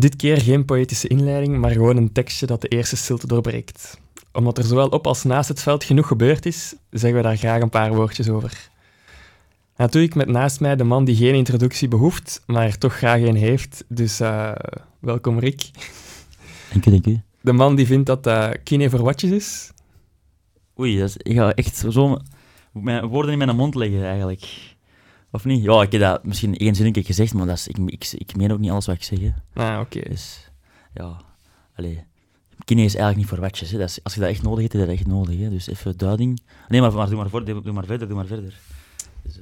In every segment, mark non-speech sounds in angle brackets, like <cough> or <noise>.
Dit keer geen poëtische inleiding, maar gewoon een tekstje dat de eerste stilte doorbreekt. Omdat er zowel op als naast het veld genoeg gebeurd is, zeggen we daar graag een paar woordjes over. Ik met naast mij de man die geen introductie behoeft, maar er toch graag een heeft. Dus uh, welkom Rick. Dank u, dank u. De man die vindt dat uh, kine voor watjes is. Oei, dat is, ik ga echt zo mijn woorden in mijn mond leggen eigenlijk. Of niet? Ja, ik heb dat misschien één zinnetje gezegd, maar dat is, ik, ik, ik meen ook niet alles wat ik zeg. Hè. Ah, oké. Dus, ja, allee. Kine is eigenlijk niet voor watjes. Hè. Dat is, als je dat echt nodig hebt, is dat echt nodig. Hè. Dus even duiding. Nee, maar, maar, doe, maar voor, doe maar verder, doe maar verder. Dus,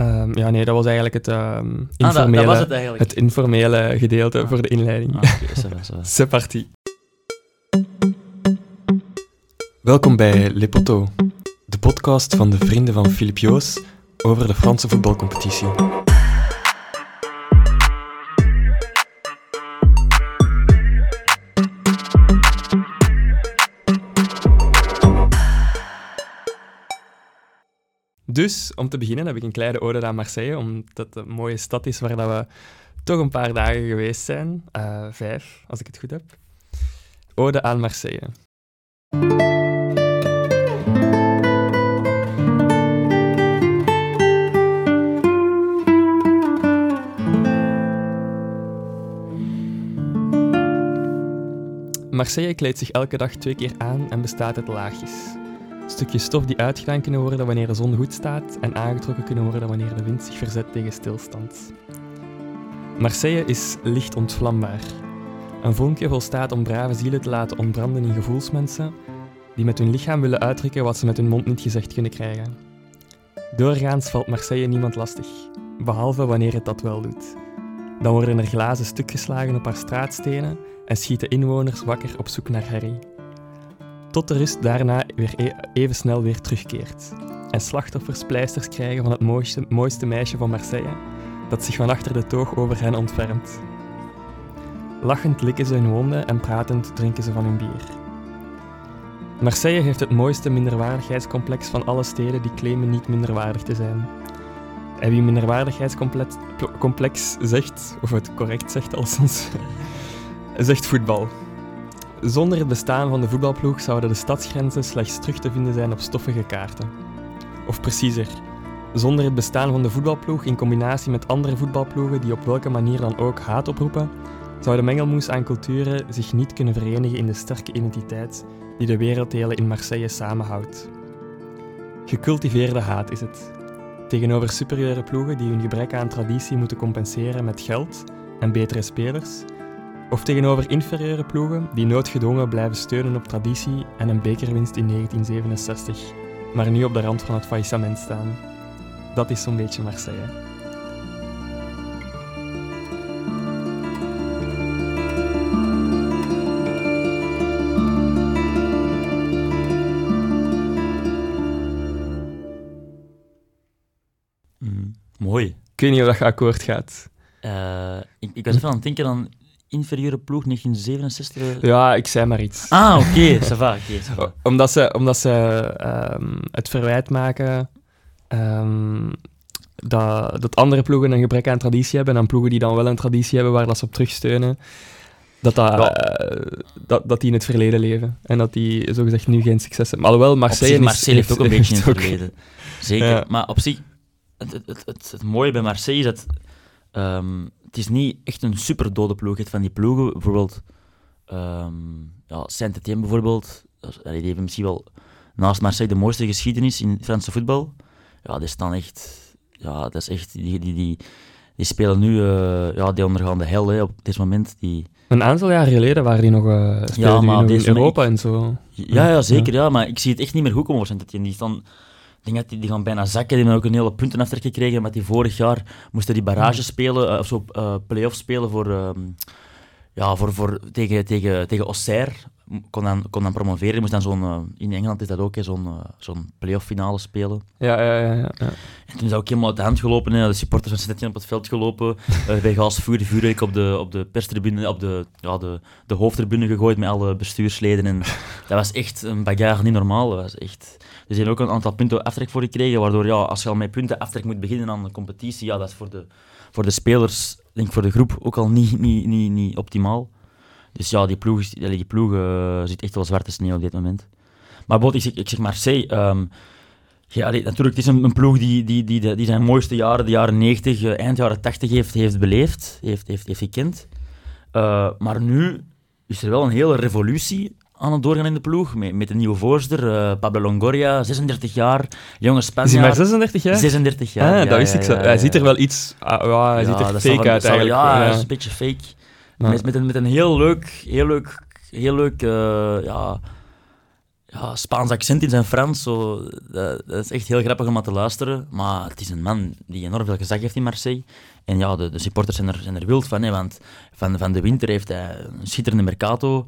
uh... um, ja, nee, dat was eigenlijk het um, informele, ah, dat, dat was het, eigenlijk. het informele gedeelte ah. voor de inleiding. Ah, okay, <laughs> C'est parti. Welkom bij Le Poteau, de podcast van de vrienden van Philippe Joos over de Franse voetbalcompetitie. Dus, om te beginnen heb ik een kleine ode aan Marseille, omdat het een mooie stad is waar dat we toch een paar dagen geweest zijn. Uh, vijf, als ik het goed heb. Ode aan Marseille. Marseille kleedt zich elke dag twee keer aan en bestaat uit laagjes. Stukjes stof die uitgedaan kunnen worden wanneer de zon goed staat en aangetrokken kunnen worden wanneer de wind zich verzet tegen stilstand. Marseille is licht ontvlambaar. Een vonkje volstaat om brave zielen te laten ontbranden in gevoelsmensen die met hun lichaam willen uitdrukken wat ze met hun mond niet gezegd kunnen krijgen. Doorgaans valt Marseille niemand lastig, behalve wanneer het dat wel doet. Dan worden er glazen stuk geslagen op haar straatstenen en schieten inwoners wakker op zoek naar Harry. Tot de rust daarna weer e- even snel weer terugkeert en slachtoffers pleisters krijgen van het mooiste, mooiste meisje van Marseille, dat zich van achter de toog over hen ontfermt. Lachend likken ze hun wonden en pratend drinken ze van hun bier. Marseille heeft het mooiste minderwaardigheidscomplex van alle steden die claimen niet minderwaardig te zijn. En wie minderwaardigheidscomplex zegt, of het correct zegt althans, zegt voetbal. Zonder het bestaan van de voetbalploeg zouden de stadsgrenzen slechts terug te vinden zijn op stoffige kaarten. Of preciezer, zonder het bestaan van de voetbalploeg in combinatie met andere voetbalploegen die op welke manier dan ook haat oproepen, zou de mengelmoes aan culturen zich niet kunnen verenigen in de sterke identiteit die de werelddelen in Marseille samenhoudt. Gecultiveerde haat is het. Tegenover superieure ploegen die hun gebrek aan traditie moeten compenseren met geld en betere spelers, of tegenover inferieure ploegen die noodgedwongen blijven steunen op traditie en een bekerwinst in 1967, maar nu op de rand van het faillissement staan. Dat is zo'n beetje Marseille. Mm, mooi. Ik weet niet of dat akkoord gaat. Uh, ik, ik was even aan het denken aan inferieure ploeg 1967? Ja, ik zei maar iets. Ah, oké, okay. <laughs> ça va, Omdat ze, omdat ze um, het verwijt maken um, dat, dat andere ploegen een gebrek aan traditie hebben en ploegen die dan wel een traditie hebben waar dat ze op terugsteunen, dat, dat, ja. uh, dat, dat die in het verleden leven en dat die zogezegd nu geen succes hebben. Alhoewel, Marseille, zich, Marseille heeft, heeft, ook een <laughs> beetje in het verleden. Zeker, ja. maar op zich, het, het, het, het, mooie bij Marseille is dat um, het is niet echt een super dode ploeg. Het van die ploegen, bijvoorbeeld um, ja, Saint-Etienne bijvoorbeeld, die heeft misschien wel naast Marseille de mooiste geschiedenis in Franse voetbal. Ja, die staan echt, ja, dat is echt, die, die, die, die spelen nu, uh, ja, die ondergaan de hel hè, op dit moment. Die... Een aantal jaar geleden waren die nog, uh, ja, maar die nog in Europa en zo. Ja, ja zeker, ja. ja. maar ik zie het echt niet meer goed komen voor Saint-Etienne. Die staan denk dat die, die gaan bijna zakken. Die hebben ook een hele puntenaftrek gekregen. Maar die vorig jaar moesten die barrage spelen, uh, of zo uh, play-off spelen voor, uh, ja, voor, voor, tegen, tegen, tegen Auxerre. Kon dan, kon dan promoveren. Moest dan zo'n, uh, in Engeland is dat ook, zo'n uh, zo'n play-off finale spelen. Ja, ja, ja, ja. En toen is dat ook helemaal uit de hand gelopen. Hè. De supporters van Sint-Etienne op het veld gelopen. uh, bij gas vuur, vuurwerk op de, op de perstribune, op de, ja, de, de hoofdtribune gegooid met alle bestuursleden. En dat was echt een bagarre niet normaal. Dat was echt... Die hebben ook een aantal punten aftrek voor gekregen, waardoor ja, als je al met punten aftrek moet beginnen aan de competitie, ja, dat is voor de, voor de spelers denk voor de groep ook al niet, niet, niet, niet optimaal. Dus ja, die ploeg, die ploeg eh, zit echt wel zwarte sneeuw op dit moment. Maar bijvoorbeeld, ik zeg, ik zeg Marseille. ehm, ja, natuurlijk, het is een, een ploeg die, die, die, de- die zijn mooiste jaren, de jaren 90, eh, eind jaren 80 heeft, heeft beleefd, heeft, heeft, heeft gekend. Eh, maar nu is er wel een hele revolutie aan het doorgaan in de ploeg. Met, met een nieuwe voorzitter, Pablo Longoria, 36 jaar, jonge Is hij maar Spanjaard. 36 jaar? 36 jaar. ah, ja, dat wist ja, ik zo. ja, Hij ziet er wel iets... ah, hij ziet er fake uit zal- eigenlijk. Ja, Ja. hij is een beetje fake. Ja. Met, met, een, met een heel leuk, heel leuk, heel leuk eh, ja, ja, Spaans accent in zijn Frans. Zo, dat, dat is echt heel grappig om naar te luisteren. Maar het is een man die enorm veel gezag heeft in Marseille. En ja, de, de supporters zijn er, zijn er wild van. Hè, want van, van de winter heeft hij een schitterende mercato.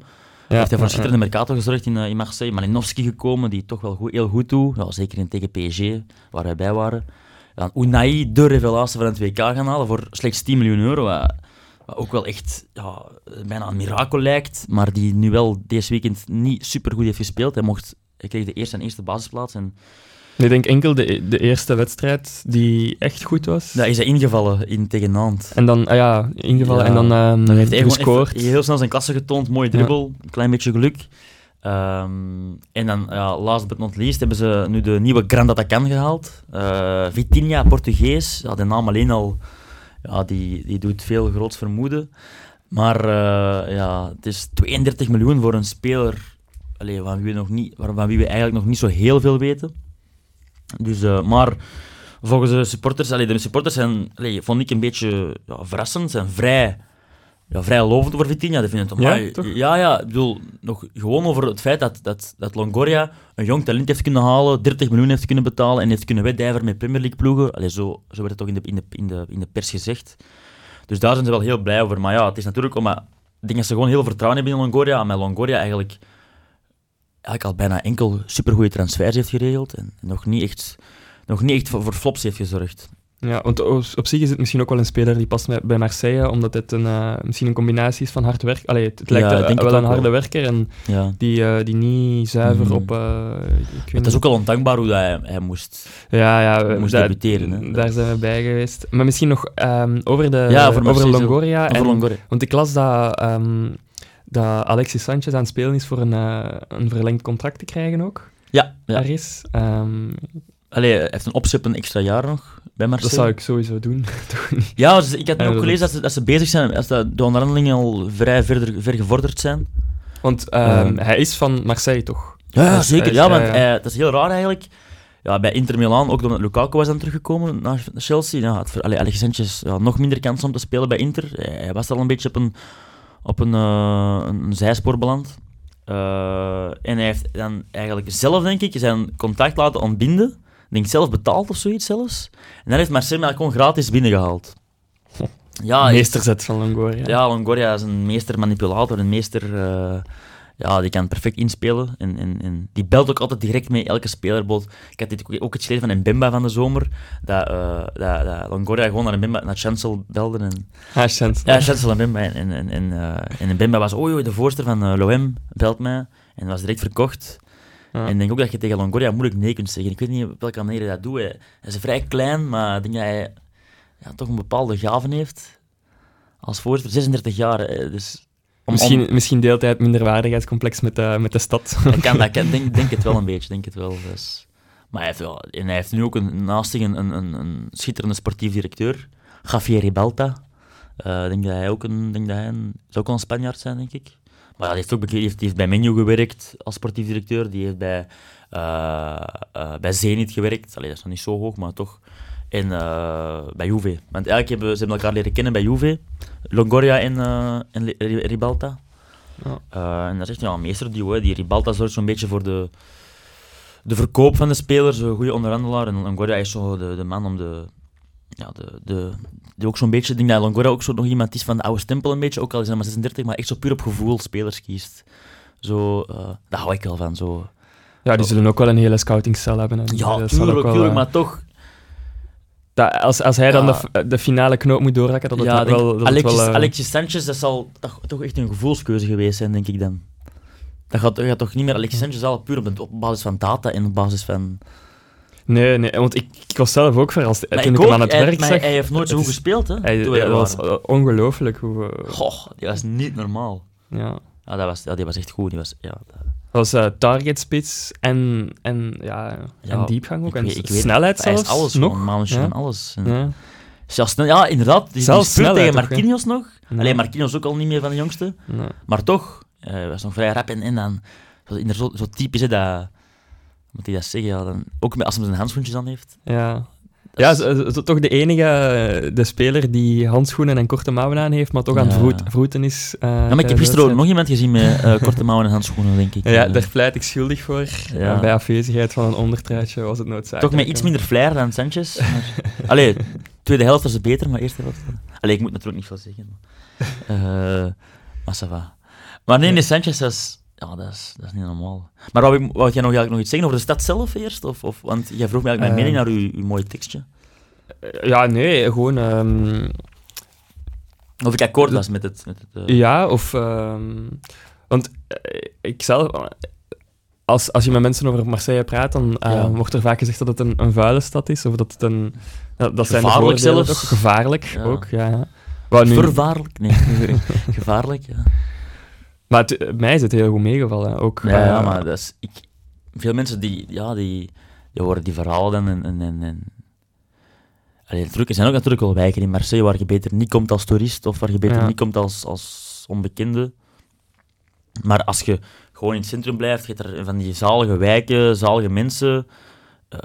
Ja, heeft hij voor een schitterende mercato gezorgd in, eh, in Marseille. Malinowski gekomen, die toch wel goed, heel goed doet. Ja, zeker in tegen PSG, waar wij bij waren. Dan Unai, de revelatie van het WK gaan halen voor slechts 10 miljoen euro. Wat ook wel echt ja, bijna een mirakel lijkt. Maar die nu wel deze weekend niet super goed heeft gespeeld. Hij, mocht, hij kreeg de eerste en eerste basisplaats. En Ik denk enkel de, de eerste wedstrijd die echt goed was. daar is hij ingevallen in, tegen Nantes. En dan, ah ja, ingevallen Ja, en dan, Dan heeft hij gescoord. even heel snel zijn klasse getoond. Mooie dribbel, een klein beetje geluk. Ehm, en dan, ja, last but not least, hebben ze nu de nieuwe Grand Atacan gehaald. Eh Vitinha, Portugees. Ja, de naam alleen al, ja, die, die doet veel groots vermoeden. Maar eh, ja, het is 32 miljoen voor een speler allee, van, wie we nog niet, van wie we eigenlijk nog niet zo heel veel weten. Dus, eh, maar volgens de supporters, allee, de supporters zijn, vond ik een beetje ja, verrassend, zijn vrij, ja, vrij lovend over Vitinha. Die vinden het, Ja, toch? ja, ja, ik bedoel, nog gewoon over het feit dat, dat, dat Longoria een jong talent heeft kunnen halen, 30 miljoen heeft kunnen betalen en heeft kunnen wedijveren met Premier League ploegen. Allee, zo, zo werd het ook in de, in, de, in, de, in de pers gezegd. Dus daar zijn ze wel heel blij over. Maar ja, het is natuurlijk omdat ik denk dat ze gewoon heel veel vertrouwen hebben in Longoria. En met Longoria eigenlijk, eigenlijk al bijna enkel supergoeie transfers heeft geregeld. En nog niet echt, nog niet echt voor, voor flops heeft gezorgd. Ja, want op, zich is het misschien ook wel een speler die past bij Marseille, omdat het een, eh, misschien een combinatie is van hard werk. Allee, het, het lijkt Ja, wel een harde wel. werker en Ja. die, eh, die niet zuiver Mhm. op... eh, ik Het is ook wel ondankbaar hoe dat hij, hij moest. Ja, ja, moest debuteren, hè. Daar zijn we bij geweest. Maar misschien nog ehm, over, de, Ja, over. Longoria. Over en, Longoria. Want ik las dat, ehm, dat Alexis Sanchez aan het spelen is voor een, een verlengd contract te krijgen ook. Ja, ja. Daar is. Ehm, Allee, hij heeft een opzet een extra jaar nog bij dat Marseille. zou ik sowieso doen. <laughs> Ja, dus ik had Ja, ook dat- gelezen dat ze, dat ze bezig zijn, als de, de onderhandelingen al vrij verder, ver gevorderd zijn. Want ehm, Ehm. hij is van Marseille, toch? Ja, zeker. is- ja, want ja. hij- dat is heel raar eigenlijk. Ja, bij Inter Milan, ook doordat Lukaku was dan teruggekomen naar Chelsea, ja, had voor- allee, Alex Sanchez ja, nog minder kans om te spelen bij Inter. Hij, was al een beetje op een, op een, eh, een, een zijspoor beland. Eh, en hij heeft dan eigenlijk zelf, denk ik, zijn contact laten ontbinden. Denk zelf betaald of zoiets zelfs. En dan heeft eigenlijk gewoon gratis binnengehaald. <laughs> Ja, Meesterzet van Longoria. ja, Longoria is een meester manipulator, een meester... eh, ja, die kan perfect inspelen. En, en, en die belt ook altijd direct mee, elke speler. Ik had dit ook, het gelezen van Mbemba van de zomer, dat, eh, dat, dat Longoria gewoon naar Mbemba, naar Chancel belde. En, Ah, chance. ja, Chancel en Mbemba. En, en, en, en, eh, en Mbemba was, oei, oei, de voorster van eh, Loem belt mij. En was direct verkocht. Ja. En ik denk ook dat je tegen Longoria moeilijk nee kunt zeggen. Ik weet niet op welke manier hij dat doet. Hij, hij is vrij klein, maar ik denk dat hij ja, toch een bepaalde gaven heeft. Als voorzitter, 36 jaar. hè, Dus om, Misschien, om- misschien deelt hij het minderwaardigheidscomplex met de, met de stad. dat kan, dat <laughs> kan, denk, denk het wel een beetje. Denk het wel, dus. Maar hij heeft, wel, en hij heeft nu ook een, naast zich een, een, een, schitterende sportief directeur, Javier Ribalta. Eh, Ik denk dat hij ook een, denk dat hij een, zou ook wel een Spanjaard zijn, denk ik. Maar ja, die heeft ook die heeft, die heeft bij Menu gewerkt als sportief directeur. Die heeft bij, eh, eh, bij Zenit gewerkt. Allee, dat is nog niet zo hoog, maar toch. En eh, bij Juve. Want eigenlijk hebben ze hebben elkaar leren kennen bij Juve. Longoria en, en Ribalta. Ja. En dat is echt ja, een meesterduo. hè. Die Ribalta zorgt zo'n beetje voor de, de verkoop van de spelers. Een goede onderhandelaar. En Longoria is zo de, de man om de... Ja, de, de, die ook zo'n beetje... Ik denk dat Longoria ook zo nog iemand is van de oude stempel een beetje. Ook al is hij maar 36, maar echt zo puur op gevoel spelers kiest. Zo, eh, daar hou ik wel van. Zo. Ja, die zullen ook wel een hele scoutingcel hebben. En Ja, zal tuurlijk, wel, tuurlijk, eh, maar toch... dat, als, als hij dan Ja. de, de finale knoop moet doorhakken, dat het ja, wel... dat Alexis, wel, eh, Alexis Sanchez, dat zal toch, toch echt een gevoelskeuze geweest zijn, denk ik dan. Dat gaat, dat gaat toch niet meer Alexis Sanchez al puur op, op basis van data en op basis van... Nee, nee, want ik, ik was zelf ook verrast toen ik, ik hem aan het hij, werk zag. Hij heeft nooit zo goed gespeeld, hè? Hij, dat was ongelooflijk hoe... Goh, die was niet normaal. Ja. Ja, dat was, ja, die was echt goed. Die was, ja, dat... was uh, target spits en, en, ja, ja, en diepgang ook. En snelheid weet, zelfs. Hij is alles, nog. Ja. alles. En, ja. Zelfs, ja, inderdaad. Die, Zelfs die tegen Marquinhos nog. Nee. Alleen Marquinhos ook al niet meer van de jongste. Nee. Maar toch, hij was nog vrij rap. En, en dan, zo, zo typisch, hè, dat... Moet hij dat zeggen? Ja, dan, ook als hij zijn handschoentjes aan heeft. Ja, ja, zo, zo, toch de enige de speler die handschoenen en korte mouwen aan heeft, maar toch aan het vroet, vroeten is. Uh, ja, maar ik heb gisteren ook nog iemand gezien met uh, korte mouwen en handschoenen, denk ik. <laughs> Ja, daar pleit ik schuldig voor. Ja. bij afwezigheid van een ondertruitje was het noodzakelijk. Toch met iets minder flair dan Sanchez. Maar... <laughs> Allee, tweede helft was het beter, maar eerste helft... Allee, ik moet natuurlijk niet veel zeggen. Maar, uh, <laughs> maar ça va. Maar nee, nee, Sanchez was... Ja, dat is, dat is niet normaal. Maar wou, wou jij nog, nog iets zeggen over de stad zelf eerst? Of, of, want jij vroeg me eigenlijk mijn mening naar uw, uw mooie tekstje. Ja, nee, gewoon... Um... Of ik akkoord was met het... Met het uh... Ja, of... Um... Want uh, ik zelf... Als, als je met mensen over Marseille praat, dan uh, ja. wordt er vaak gezegd dat het een, een vuile stad is, of dat het een... Dat, dat zijn gevaarlijk zelfs. Ook. Gevaarlijk ja. ook, ja. ja. Nu... Vervaarlijk? Nee, <laughs> gevaarlijk, ja. Maar het, mij is het heel goed meegevallen. Ook, ja, ja, maar dat is, ik, veel mensen die, ja, die, die horen die verhalen en... en, en, en Allee, er zijn ook natuurlijk wel wijken in Marseille waar je beter niet komt als toerist of waar je beter ja. niet komt als, als onbekende. Maar als je gewoon in het centrum blijft, je hebt er van die zalige wijken, zalige mensen.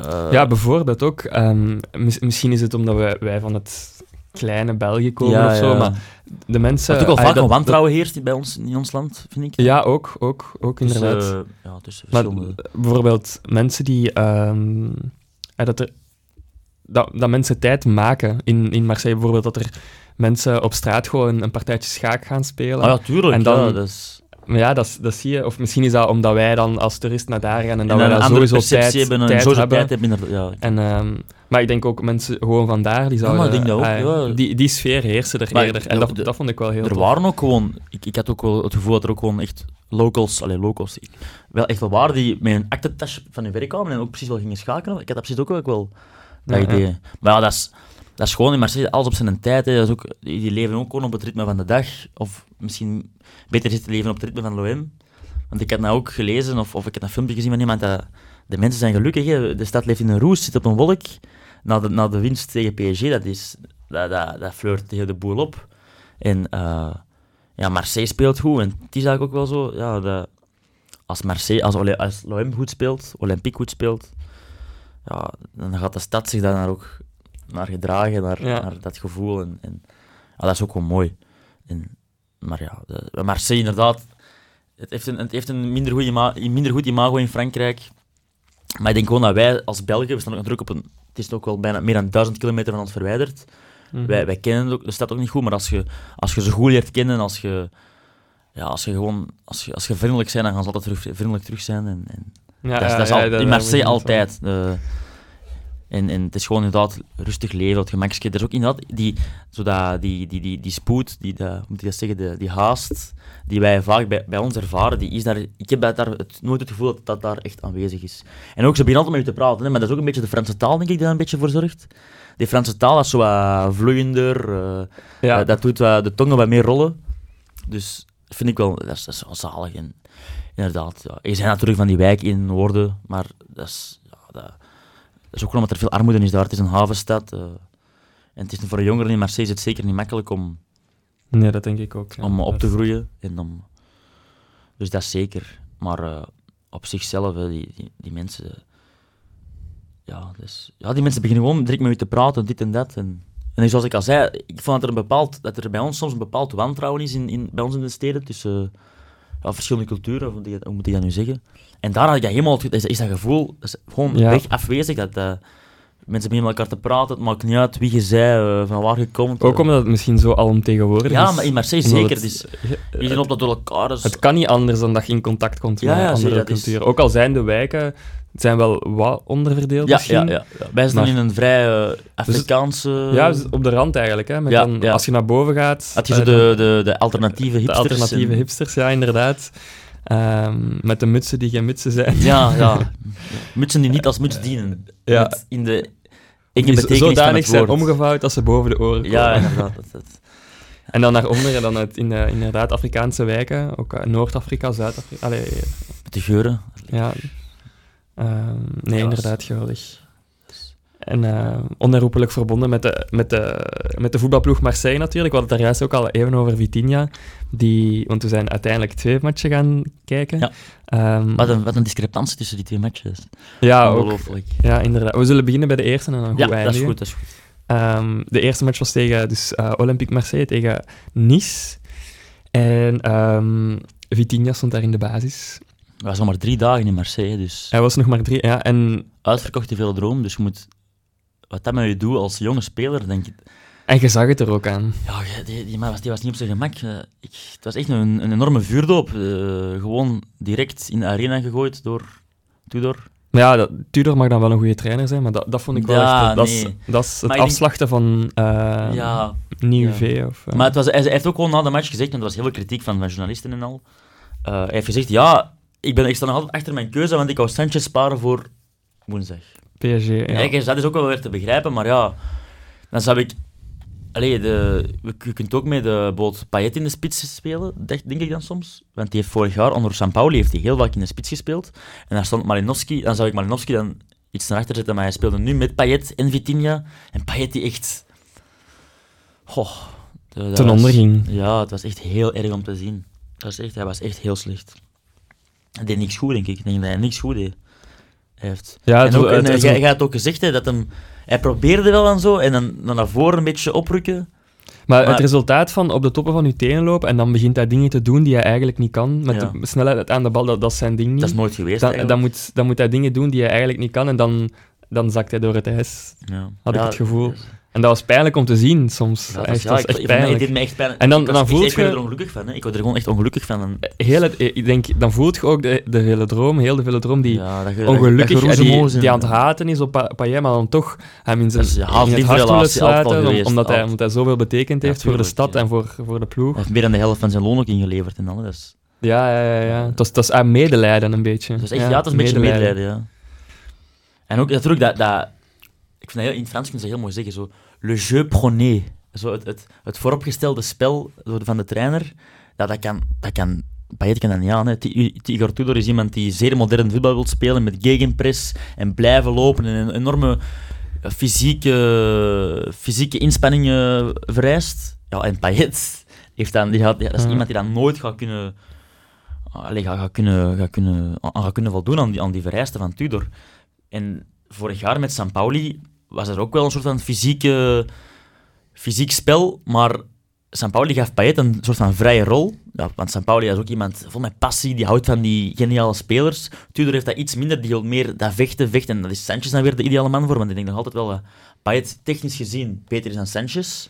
Uh... Ja, bijvoorbeeld ook. Um, mis, misschien is het omdat wij, wij van het kleine België komen ja, of zo, ja. maar de mensen... Wat ook al vaak een wantrouwen heerst bij ons, in ons land, vind ik. Ja, ook, ook, ook inderdaad. Dus, uh, ja, tussen maar, bijvoorbeeld mensen die... Um, dat er dat, dat mensen tijd maken in, in Marseille. Bijvoorbeeld dat er mensen op straat gewoon een partijtje schaak gaan spelen. Ah ja, tuurlijk. En dan, ja, dat is... Ja, dat, dat zie je. Of misschien is dat omdat wij dan als toerist naar daar gaan en, en dat wij daar sowieso tijd, hebben, tijd sowieso hebben. Tijd hebben ja. en, um, maar ik denk ook mensen gewoon vandaar, die zouden... Ja, maar ik denk dat ook, uh, ja. die, die sfeer heersen er maar eerder. En dat, de, dat vond ik wel heel Er tof. waren ook gewoon... Ik, ik had ook wel het gevoel dat er ook gewoon echt locals... Allee, locals... Ik, wel echt wel waren die met een aktentasje van hun werk kwamen en ook precies wel gingen schakelen. Ik had dat precies ook wel dat idee. Maar ja, dat is, dat is gewoon in Marseille alles op zijn tijd. Hè. Dat is ook, die leven ook gewoon op het ritme van de dag. Of misschien beter is te leven op het ritme van l'OM. Want ik had nou ook gelezen, of, of ik heb een filmpje gezien van iemand, dat de mensen zijn gelukkig. De stad leeft in een roes, zit op een wolk. Na de, na de winst tegen PSG, dat, is, dat, dat, dat flirt tegen de boel op. En uh, ja, Marseille speelt goed. En het is eigenlijk ook wel zo, ja, als Marseille, als, als goed speelt, Olympique goed speelt, ja, dan gaat de stad zich daar naar ook naar gedragen, naar, Ja. naar dat gevoel. En, en ja, dat is ook wel mooi. En, maar ja, de, Marseille inderdaad, het heeft een, het heeft een minder, goed ima minder goed imago in Frankrijk. Maar ik denk gewoon dat wij als Belgen, we staan ook natuurlijk op een, het is ook wel bijna meer dan duizend kilometer van ons verwijderd. Mhm. Wij, wij kennen ook, de stad ook niet goed, maar als je, als je ze goed leert kennen, als je, ja, als je gewoon, als je, als je vriendelijk bent, dan gaan ze altijd terug, vriendelijk terug zijn. En, en Ja, dat is, dat is al, in Marseille altijd. En, en het is gewoon inderdaad rustig leven, het gemakje. Er is ook inderdaad die, zo dat, die, die, die, die spoed, die, dat, moet ik dat zeggen, de, die haast, die wij vaak bij, bij ons ervaren, die is daar, ik heb daar het, nooit het gevoel dat dat daar echt aanwezig is. En ook, ze beginnen altijd met je te praten, hè, maar dat is ook een beetje de Franse taal, denk ik, die daar een beetje voor zorgt. Die Franse taal is zo wat vloeiender, eh, Ja. dat, dat doet de tongen wat meer rollen. Dus dat vind ik wel, dat is, dat is wel zalig. En, inderdaad, ja. Je zijn natuurlijk van die wijk in Noorden, maar dat is, ja, dat, dat is ook omdat er veel armoede is daar. Het is een havenstad. eh, en het is voor een jongeren in Marseille is het zeker niet makkelijk om, Nee, dat denk ik ook. ja. om op te groeien. En om, dus dat is zeker. Maar eh, op zichzelf, hè, die, die, die mensen... eh, ja, dus, ja, die mensen beginnen gewoon direct met je te praten, dit en dat. En, en zoals ik al zei, ik vond dat er, een bepaald, dat er bij ons soms een bepaald wantrouwen is in, in, bij ons in de steden tussen ja, verschillende culturen, hoe moet ik dat nu zeggen? En daar had ik dat helemaal, is, is dat gevoel is gewoon Ja. weg afwezig, dat eh, mensen beginnen met elkaar te praten, het maakt niet uit wie je zij, eh, van waar je komt. Ook eh. omdat het misschien zo alomtegenwoordig is. Ja, maar in Marseille zeker. het- is, je op dat door elkaar is. Het kan niet anders dan dat je in contact komt Ja, met ja, andere is- culturen. Ook al zijn de wijken, het zijn wel wat onderverdeeld ja, misschien. ja, ja, ja. Wij zijn Maar- in een vrij eh, Afrikaanse... Ja, dus op de rand eigenlijk. Hè, met Ja, dan, ja. Als je naar boven gaat... Had je de, de, de alternatieve de hipsters. alternatieve en- hipsters, ja, inderdaad. Ehm, met de mutsen die geen mutsen zijn. Ja, ja. <laughs> Mutsen die niet als muts dienen. Ja. in de enge betekenis zodanig zijn omgevouwd als ze boven de oren komen. Ja, inderdaad. Dat, <laughs> En dan naar onderen, dan uit, in, uh, inderdaad Afrikaanse wijken, ook uh, Noord-Afrika, Zuid-Afrika. Met de geuren. Ja. Um, nee, inderdaad, geweldig. En uh, onherroepelijk verbonden met de, met, de, met de voetbalploeg Marseille natuurlijk. We hadden het daar juist ook al even over Vitinha. Die, want we zijn uiteindelijk twee matchen gaan kijken. Ja. Um, wat, een, wat een discrepantie tussen die twee matches. Ja, Ongelooflijk. Ook, ja, inderdaad. We zullen beginnen bij de eerste en dan goed ja, eindigen. dat is goed. Dat is goed. Um, de eerste match was tegen dus, uh, Olympique Marseille, tegen Nice. En um, Vitinha stond daar in de basis. Hij was nog maar drie dagen in Marseille, dus... Hij was nog maar drie, ja. En... Uitverkochte veel droom, dus je moet wat dat met je doet als jonge speler, denk ik. En je zag het er ook aan. Ja, die, die, was, die was niet op zijn gemak. Eh, ik, het was echt een, een enorme vuurdoop. Uh, gewoon direct in de arena gegooid door Tudor. Ja, dat, Tudor mag dan wel een goede trainer zijn, maar dat, dat vond ik wel ja, echt... Dat, nee. is, dat is het afslachten van uh, ja, Nieuw V. Of, Maar het was, hij, heeft ook gewoon na de match gezegd, en er was heel veel kritiek van, van journalisten en al. hij heeft gezegd, ja, ik, ben, ik sta nog altijd achter mijn keuze, want ik wou Sanchez sparen voor woensdag. PSG, ja. Kijk, dat is ook wel weer te begrijpen, maar ja, dan zou ik... Allee, de, je kunt ook met de bijvoorbeeld Payet in de spits spelen, denk, denk ik dan soms. Want die heeft vorig jaar onder San Pauli heeft hij heel vaak in de spits gespeeld. En daar stond Malinowski, dan zou ik Malinowski dan iets naar achter zetten, maar hij speelde nu met Payet en Vitinha. En Payet die echt... Goh, Ten onder ging. Ja, het was echt heel erg om te zien. Dat was echt, hij was echt heel slecht. Hij deed niks goed, denk ik. Ik denk dat hij niks goed deed heeft. Ja, en ook, en, het, jij, had ook gezegd hè, dat hem, hij probeerde wel en zo, en dan, dan naar voren een beetje oprukken. Maar, het resultaat van op de toppen van je tenen lopen en dan begint hij dingen te doen die hij eigenlijk niet kan, met de snelheid aan de bal, dat, dat is zijn ding niet. Dat is nooit geweest Dan, dan, moet, dan moet hij dingen doen die hij eigenlijk niet kan en dan, dan zakt hij door het ijs. Ja. Had ik het gevoel. En dat was pijnlijk om te zien soms. Ja, echt, ja, ik, echt pijnlijk. deed me echt pijn. En dan, dan voelt je... er ongelukkig van. Hè. Ik word er gewoon echt ongelukkig van. Heel het, ik denk, dan voelt je ook de, de hele droom, heel de hele droom die ja, dat ongelukkig dat, die, die, aan het haten is op Payet, maar dan toch hem in, zijn, in het hart willen sluiten, omdat, hij, omdat hij zoveel betekend heeft voor de stad en voor, voor de ploeg. Hij heeft meer dan de helft van zijn loon ook ingeleverd en alles. Ja, ja, ja. ja. Het was, het was medelijden een beetje. Dus echt, ja, het is een beetje medelijden, ja. En ook natuurlijk dat, dat ik vind dat heel, in Frans kun je heel mooi zeggen, zo, le jeu prôné. Zo het, het, het vooropgestelde spel van de trainer, dat, dat kan, dat kan Payet kan dat niet aan. Hè. Igor Tudor is iemand die zeer modern voetbal wil spelen, met gegenpress en blijven lopen en een enorme fysieke, fysieke inspanningen vereist. Ja, en Payet heeft dan, die gaat, ja, dat is iemand die dan nooit gaat kunnen, allez, gaat, gaat, kunnen, gaat, kunnen, gaat kunnen voldoen aan die, aan die vereisten van Tudor. En vorig jaar met San Pauli was er ook wel een soort van fysieke, fysiek spel, maar San Pauli gaf Payet een soort van vrije rol. Ja, want San Pauli is ook iemand vol met passie, die houdt van die geniale spelers. Tudor heeft dat iets minder, die wil meer dat vechten, vechten. En dat is Sanchez dan weer de ideale man voor, want ik denk nog altijd wel dat Payet technisch gezien beter is dan Sanchez.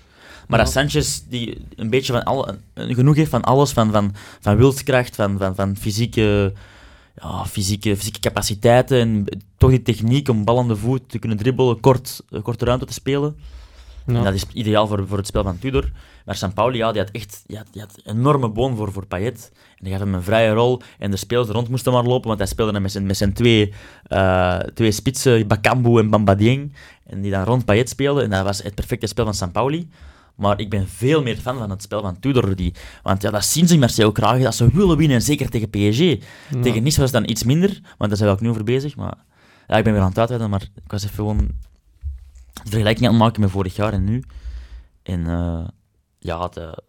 Maar dat Sanchez die een beetje van alle, genoeg heeft van alles, van, van, van wilskracht, van, van, van fysieke ja, fysieke, fysieke capaciteiten en toch die techniek om bal aan de voet te kunnen dribbelen, kort, eh, korte ruimte te spelen. En dat is ideaal voor, voor het spel van Tudor. Maar San Pauli, ja, die had echt die had, die had een enorme boon voor, voor Payet. En die gaf hem een vrije rol. En de spelers rond moesten maar lopen, want hij speelde dan met zijn, met zijn twee, uh, twee spitsen, Bakambu en Bamba Dieng. En die dan rond Payet speelden. En dat was het perfecte spel van San Pauli. Maar ik ben veel meer fan van het spel van Tudor. Die, want ja, dat zien ze in Marseille ook graag, dat ze willen winnen. Zeker tegen PSG. Tegen Nice was het dan iets minder, want daar zijn we ook nu over bezig. Maar ja, ik ben weer aan het uitweiden, maar ik was even gewoon de vergelijking aan het maken met vorig jaar en nu. En uh, ja, de,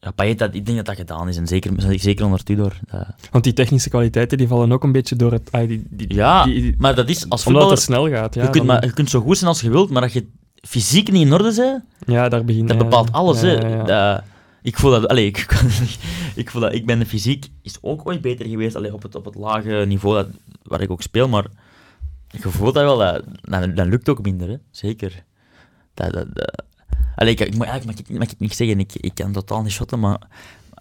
ja, Payet, dat, ik denk dat dat gedaan is. En zeker, zeker onder Tudor. Dat... Want die technische kwaliteiten die vallen ook een beetje door het... die, die, ja, die, maar dat is als voetballer... Omdat het snel gaat. Ja, je, kunt, maar, je kunt zo goed zijn als je wilt, maar als je fysiek niet in orde zijn, ja, daar begin, dat bepaalt alles. hè. Dat, ik voel dat, allez, <laughs> ik, ik, voel dat, ik ben de fysiek is ook ooit beter geweest allez, op, het, op het lage niveau dat, waar ik ook speel, maar ik voel dat wel, dat, dat, dat lukt ook minder, hè. zeker. Dat, dat, dat. Allee, ik, ik, mag, ik, mag ik niet zeggen, ik, ik kan totaal niet shotten, maar,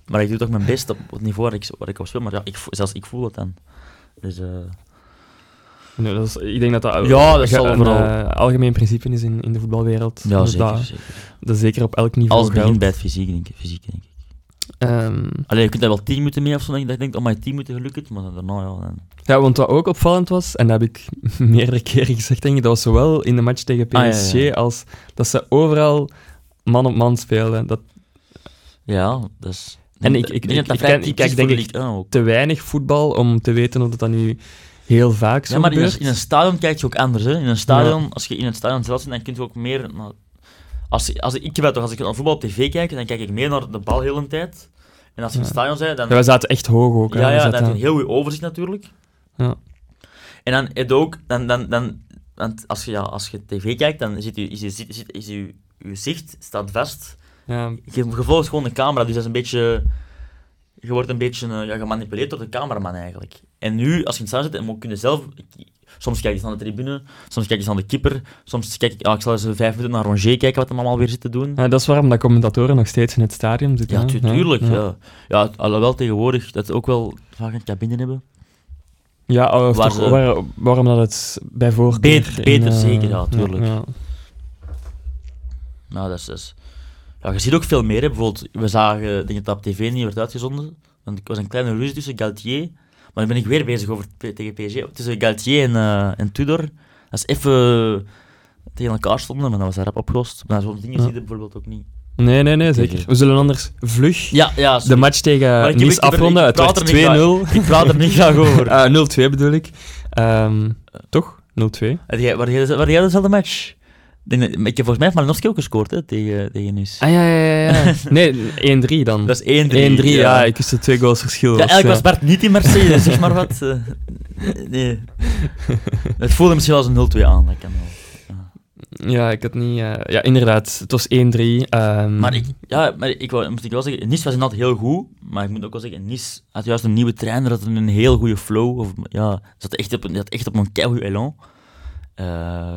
maar ik doe toch mijn best op het niveau waar ik, waar ik op speel, maar ja, ik, zelfs ik voel het dan. Dus... Uh, Nee, dat is, ik denk dat dat, ja, dat een uh, algemeen principe is in, in de voetbalwereld. Ja, dus zeker, dat, zeker. Dat zeker op elk niveau Alles begint bij het fysiek, denk ik. Fysiek, denk ik. Ehm, Allee, je kunt daar wel 10 minuten mee of zo. Dat je denkt, oh, maar 10 minuten gelukt. Maar daarna, ja. Dan... ja, want wat ook opvallend was, en dat heb ik <laughs> meerdere keren gezegd, denk ik, dat was zowel in de match tegen PSG Ah, ja, ja. als dat ze overal man op man speelden. Dat Ja, dat is... En ik- ik- denk dat dat ik- ik- ik kijk, denk de Ligue 1 ook. te weinig voetbal om te weten of dat dan nu heel vaak zo Ja, maar in een, in een stadion kijk je ook anders. Hè. In een stadion, als je in het stadion zelf zit, dan kun je ook meer... Als, als, ik, weet toch, als ik naar voetbal op tv kijk, dan kijk ik meer naar de bal heel de tijd. En als je in het stadion bent, dan... Ja, wij zaten echt hoog ook. hè. Ja, We ja, dan heb je een heel goed overzicht natuurlijk. Ja. En dan heb je ook, dan, dan, dan, want als je, ja, als je tv kijkt, dan zit je, is je, zit- zit- is je, je zicht staat vast. ja. Je, je volgt gewoon de camera, dus dat is een beetje, je wordt een beetje eh, ja, gemanipuleerd door de cameraman eigenlijk. En nu, als je in het stadion zit, dan kun je zelf, soms kijk je eens naar de tribune, soms kijk je eens naar de keeper, soms kijk ik, ja, ik zal eens vijf minuten naar Ronger kijken wat hem allemaal weer zit te doen. Ja, dat is waarom dat commentatoren nog steeds in het stadion zitten. Ja, tu- tuurlijk. Ja. Ja. alhoewel tegenwoordig dat ze ook wel vaak een cabine hebben. Ja, of Waar toch, ze- waar- waarom dat het bij voorkeur... Beter- in, beter eh, zeker, ja, tuurlijk. ja. Nou, dat is, dat is- Ja, je ziet ook veel meer. Hè. Bijvoorbeeld, we zagen, denk dat dat op tv niet werd uitgezonden. Want er was een kleine ruzie tussen Galtier. Maar nu ben ik weer bezig over tegen PSG. Tussen Galtier en, eh, en Tudor. Dat is even tegen elkaar stonden, maar dat was daar rap opgelost. Maar zo'n dingen Ja. zie je bijvoorbeeld ook niet. Nee, nee, nee, zeker. We zullen anders vlug Ja, ja. de match tegen Nice afronden. Het werd er niet 2-0. Ik praat er niet graag over. <laughs> Ah, 0-2 bedoel ik. Ehm, toch? 0-2. Had jij- Waar jij waar jij dezelfde match? Ik denk dat- Ik heb volgens mij heeft Malinowski ook gescoord hè, tegen, tegen Nice. Ah ja, ja, ja. ja. <laughs> Nee, 1-3 dan. Dat is 1-3. 1-3, ja. Ik wist de twee goals verschil. Ja, was, eigenlijk was eh, Bart niet in Marseille, dus zeg maar wat. eh, nee. <laughs> Het voelde misschien wel als een 0-2 aan. Dat kan wel. Ja, ik had niet... eh, ja, inderdaad. Het was 1-3. ehm, Maar ik, ja, maar ik wou, moet ik wel zeggen, Nice was inderdaad heel goed, maar ik moet ook wel zeggen, Nice had juist een nieuwe trainer, had een heel goede flow, of, ja, zat echt op, een- zat echt op een keigoed elan. Eh,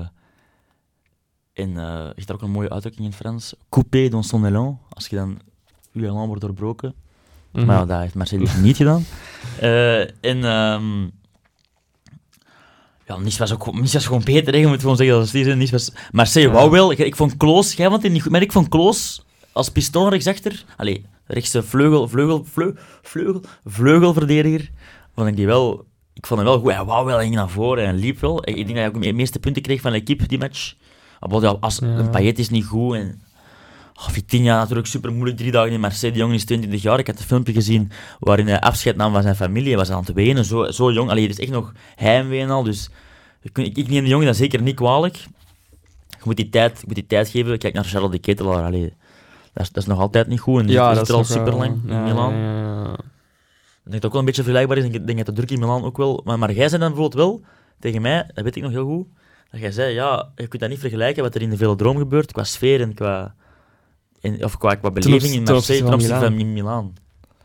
en eh je hebt ook een mooie uitdrukking in het Frans, coupé dans son élan, als je dan, je elan wordt doorbroken. mhm. Maar ja, dat heeft Marseille dus niet gedaan. Eh, en ehm ja, Nice was ook gewoon- Nice was gewoon beter. Hè. Je moet gewoon zeggen dat het niet is. Nice was... Marseille wou wel. Ik, ik vond Kloos, jij vond het niet goed, maar ik vond Kloos als pistoon rechtsachter, allee, rechtse vleugel, vleugel, vleugel, vleugel, vleugelverdediger, vond ik die wel... Ik vond hem wel goed. Hij wou wel, hij ging naar voren en liep wel. Ik, ik denk dat hij ook de meeste punten kreeg van de equipe, die match. Als, Ja. een Payet is niet goed en... Oh, Vitinha natuurlijk super moeilijk, drie dagen in Marseille. Die jongen is 22 jaar. Ik had een filmpje gezien waarin hij afscheid nam van zijn familie. Hij was aan het wenen, zo, zo jong. Allee, er is echt nog heimwee en al. Dus ik, ik, neem de jongen dat zeker niet kwalijk. Je moet die tijd, je moet die tijd geven. Kijk naar Charles de Ketelaar. Allee, dat, is, dat is nog altijd niet goed. En die ja, dat er al is toch, super eh, lang in ja, Milan. ja. Ik denk dat ook wel een beetje vergelijkbaar is. Ik denk dat de druk in Milan ook wel... Maar, maar jij zei dan bijvoorbeeld wel, tegen mij, dat weet ik nog heel goed, dat jij zei, ja, je kunt dat niet vergelijken wat er in de Velodroom gebeurt, qua sfeer en qua... En, of qua, qua beleving in Marseille ten van opzichte van in Milaan.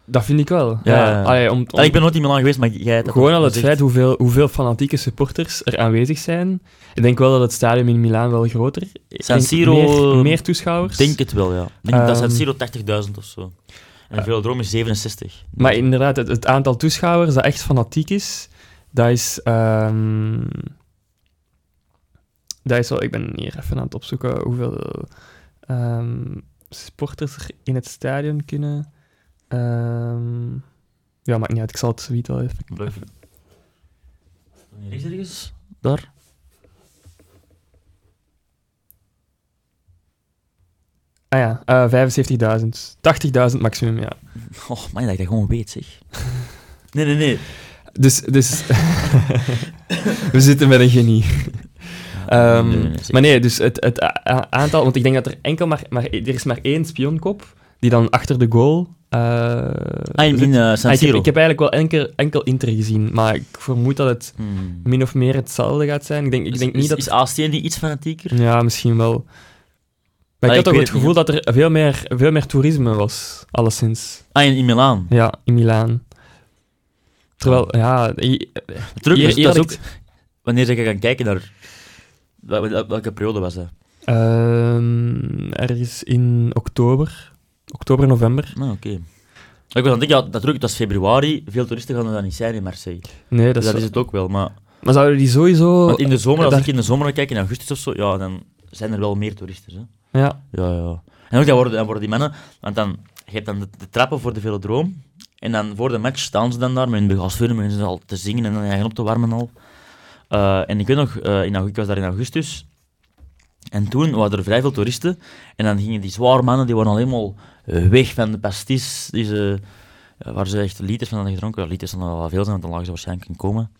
Dat vind ik wel. Ja, Ja. Allee, om, om- Allee, ik ben nooit in Milaan geweest, maar jij hebt gewoon al het feit hoeveel, hoeveel fanatieke supporters er aanwezig zijn. Ik denk wel dat het stadion in Milaan wel groter ik San Siro, Meer, meer toeschouwers. Ik denk het wel, ja. Ik denk dat San Ehm, Siro 80.000 of zo. En de Velodroom is 67. Maar inderdaad, het, het aantal toeschouwers dat echt fanatiek is, dat is... ehm, dat is wel... Ik ben hier even aan het opzoeken hoeveel ehm, sporters er in het stadion kunnen... ehm, ja, maakt niet uit. Ik zal het zoiets wel even... Blijf. Hier is ergens? Daar? Ah ja, eh 75.000. 80.000 maximum, ja. <laughs> Oh, man, dat ik dat gewoon weet, zeg. Nee, nee, nee. Dus, dus <laughs> <laughs> we zitten met een genie. Ehm, Nee, maar nee, dus het, het aantal, want ik denk dat er enkel maar, maar er is maar één spionkop die dan achter de goal. eh, Ah, in, Ah, ik, heb, Siro. ik heb eigenlijk wel enkel, enkel Inter gezien, maar ik vermoed dat het Hmm. min of meer hetzelfde gaat zijn. Ik denk, ik Is- denk is, niet dat. Is AST niet iets fanatieker? ja, misschien wel. Maar Ah, ik had toch het gevoel dat er veel meer, veel meer toerisme was, alleszins. Ah, in, in Milaan. Ja, in Milaan. Terwijl, ja, i- Terug, Hier- dus hier dat is ook... Wanneer je gaan kijken naar... wel- wel- Welke periode was dat? Ehm, ergens in oktober. Oktober, november. Nou, oké. Ik was aan het denken, ja, natuurlijk, het was februari. Veel toeristen gaan er dan niet zijn in Marseille. Nee, Dus dat, dat is, het ook wel. Maar, Maar zouden die sowieso... want in de zomer, als daar- ik in de zomer kijk, in augustus of zo, ja, dan zijn er wel meer toeristen. Hè? Ja, Ja, ja. En ook, dan worden, dan worden die mannen... Want dan... je hebt dan de, de trappen voor de velodroom. En dan voor de match staan ze dan daar met hun gasfilm en ze al te zingen en dan op te warmen al. Uh, en ik weet nog, uh, in, ik was daar in augustus. En toen waren er vrij veel toeristen. En dan gingen die zware mannen, die waren al helemaal weg van de pastis. Die ze, waar ze echt liters van hadden gedronken. Ja, liters dan wel veel zijn, want dan lagen ze waarschijnlijk kunnen komen.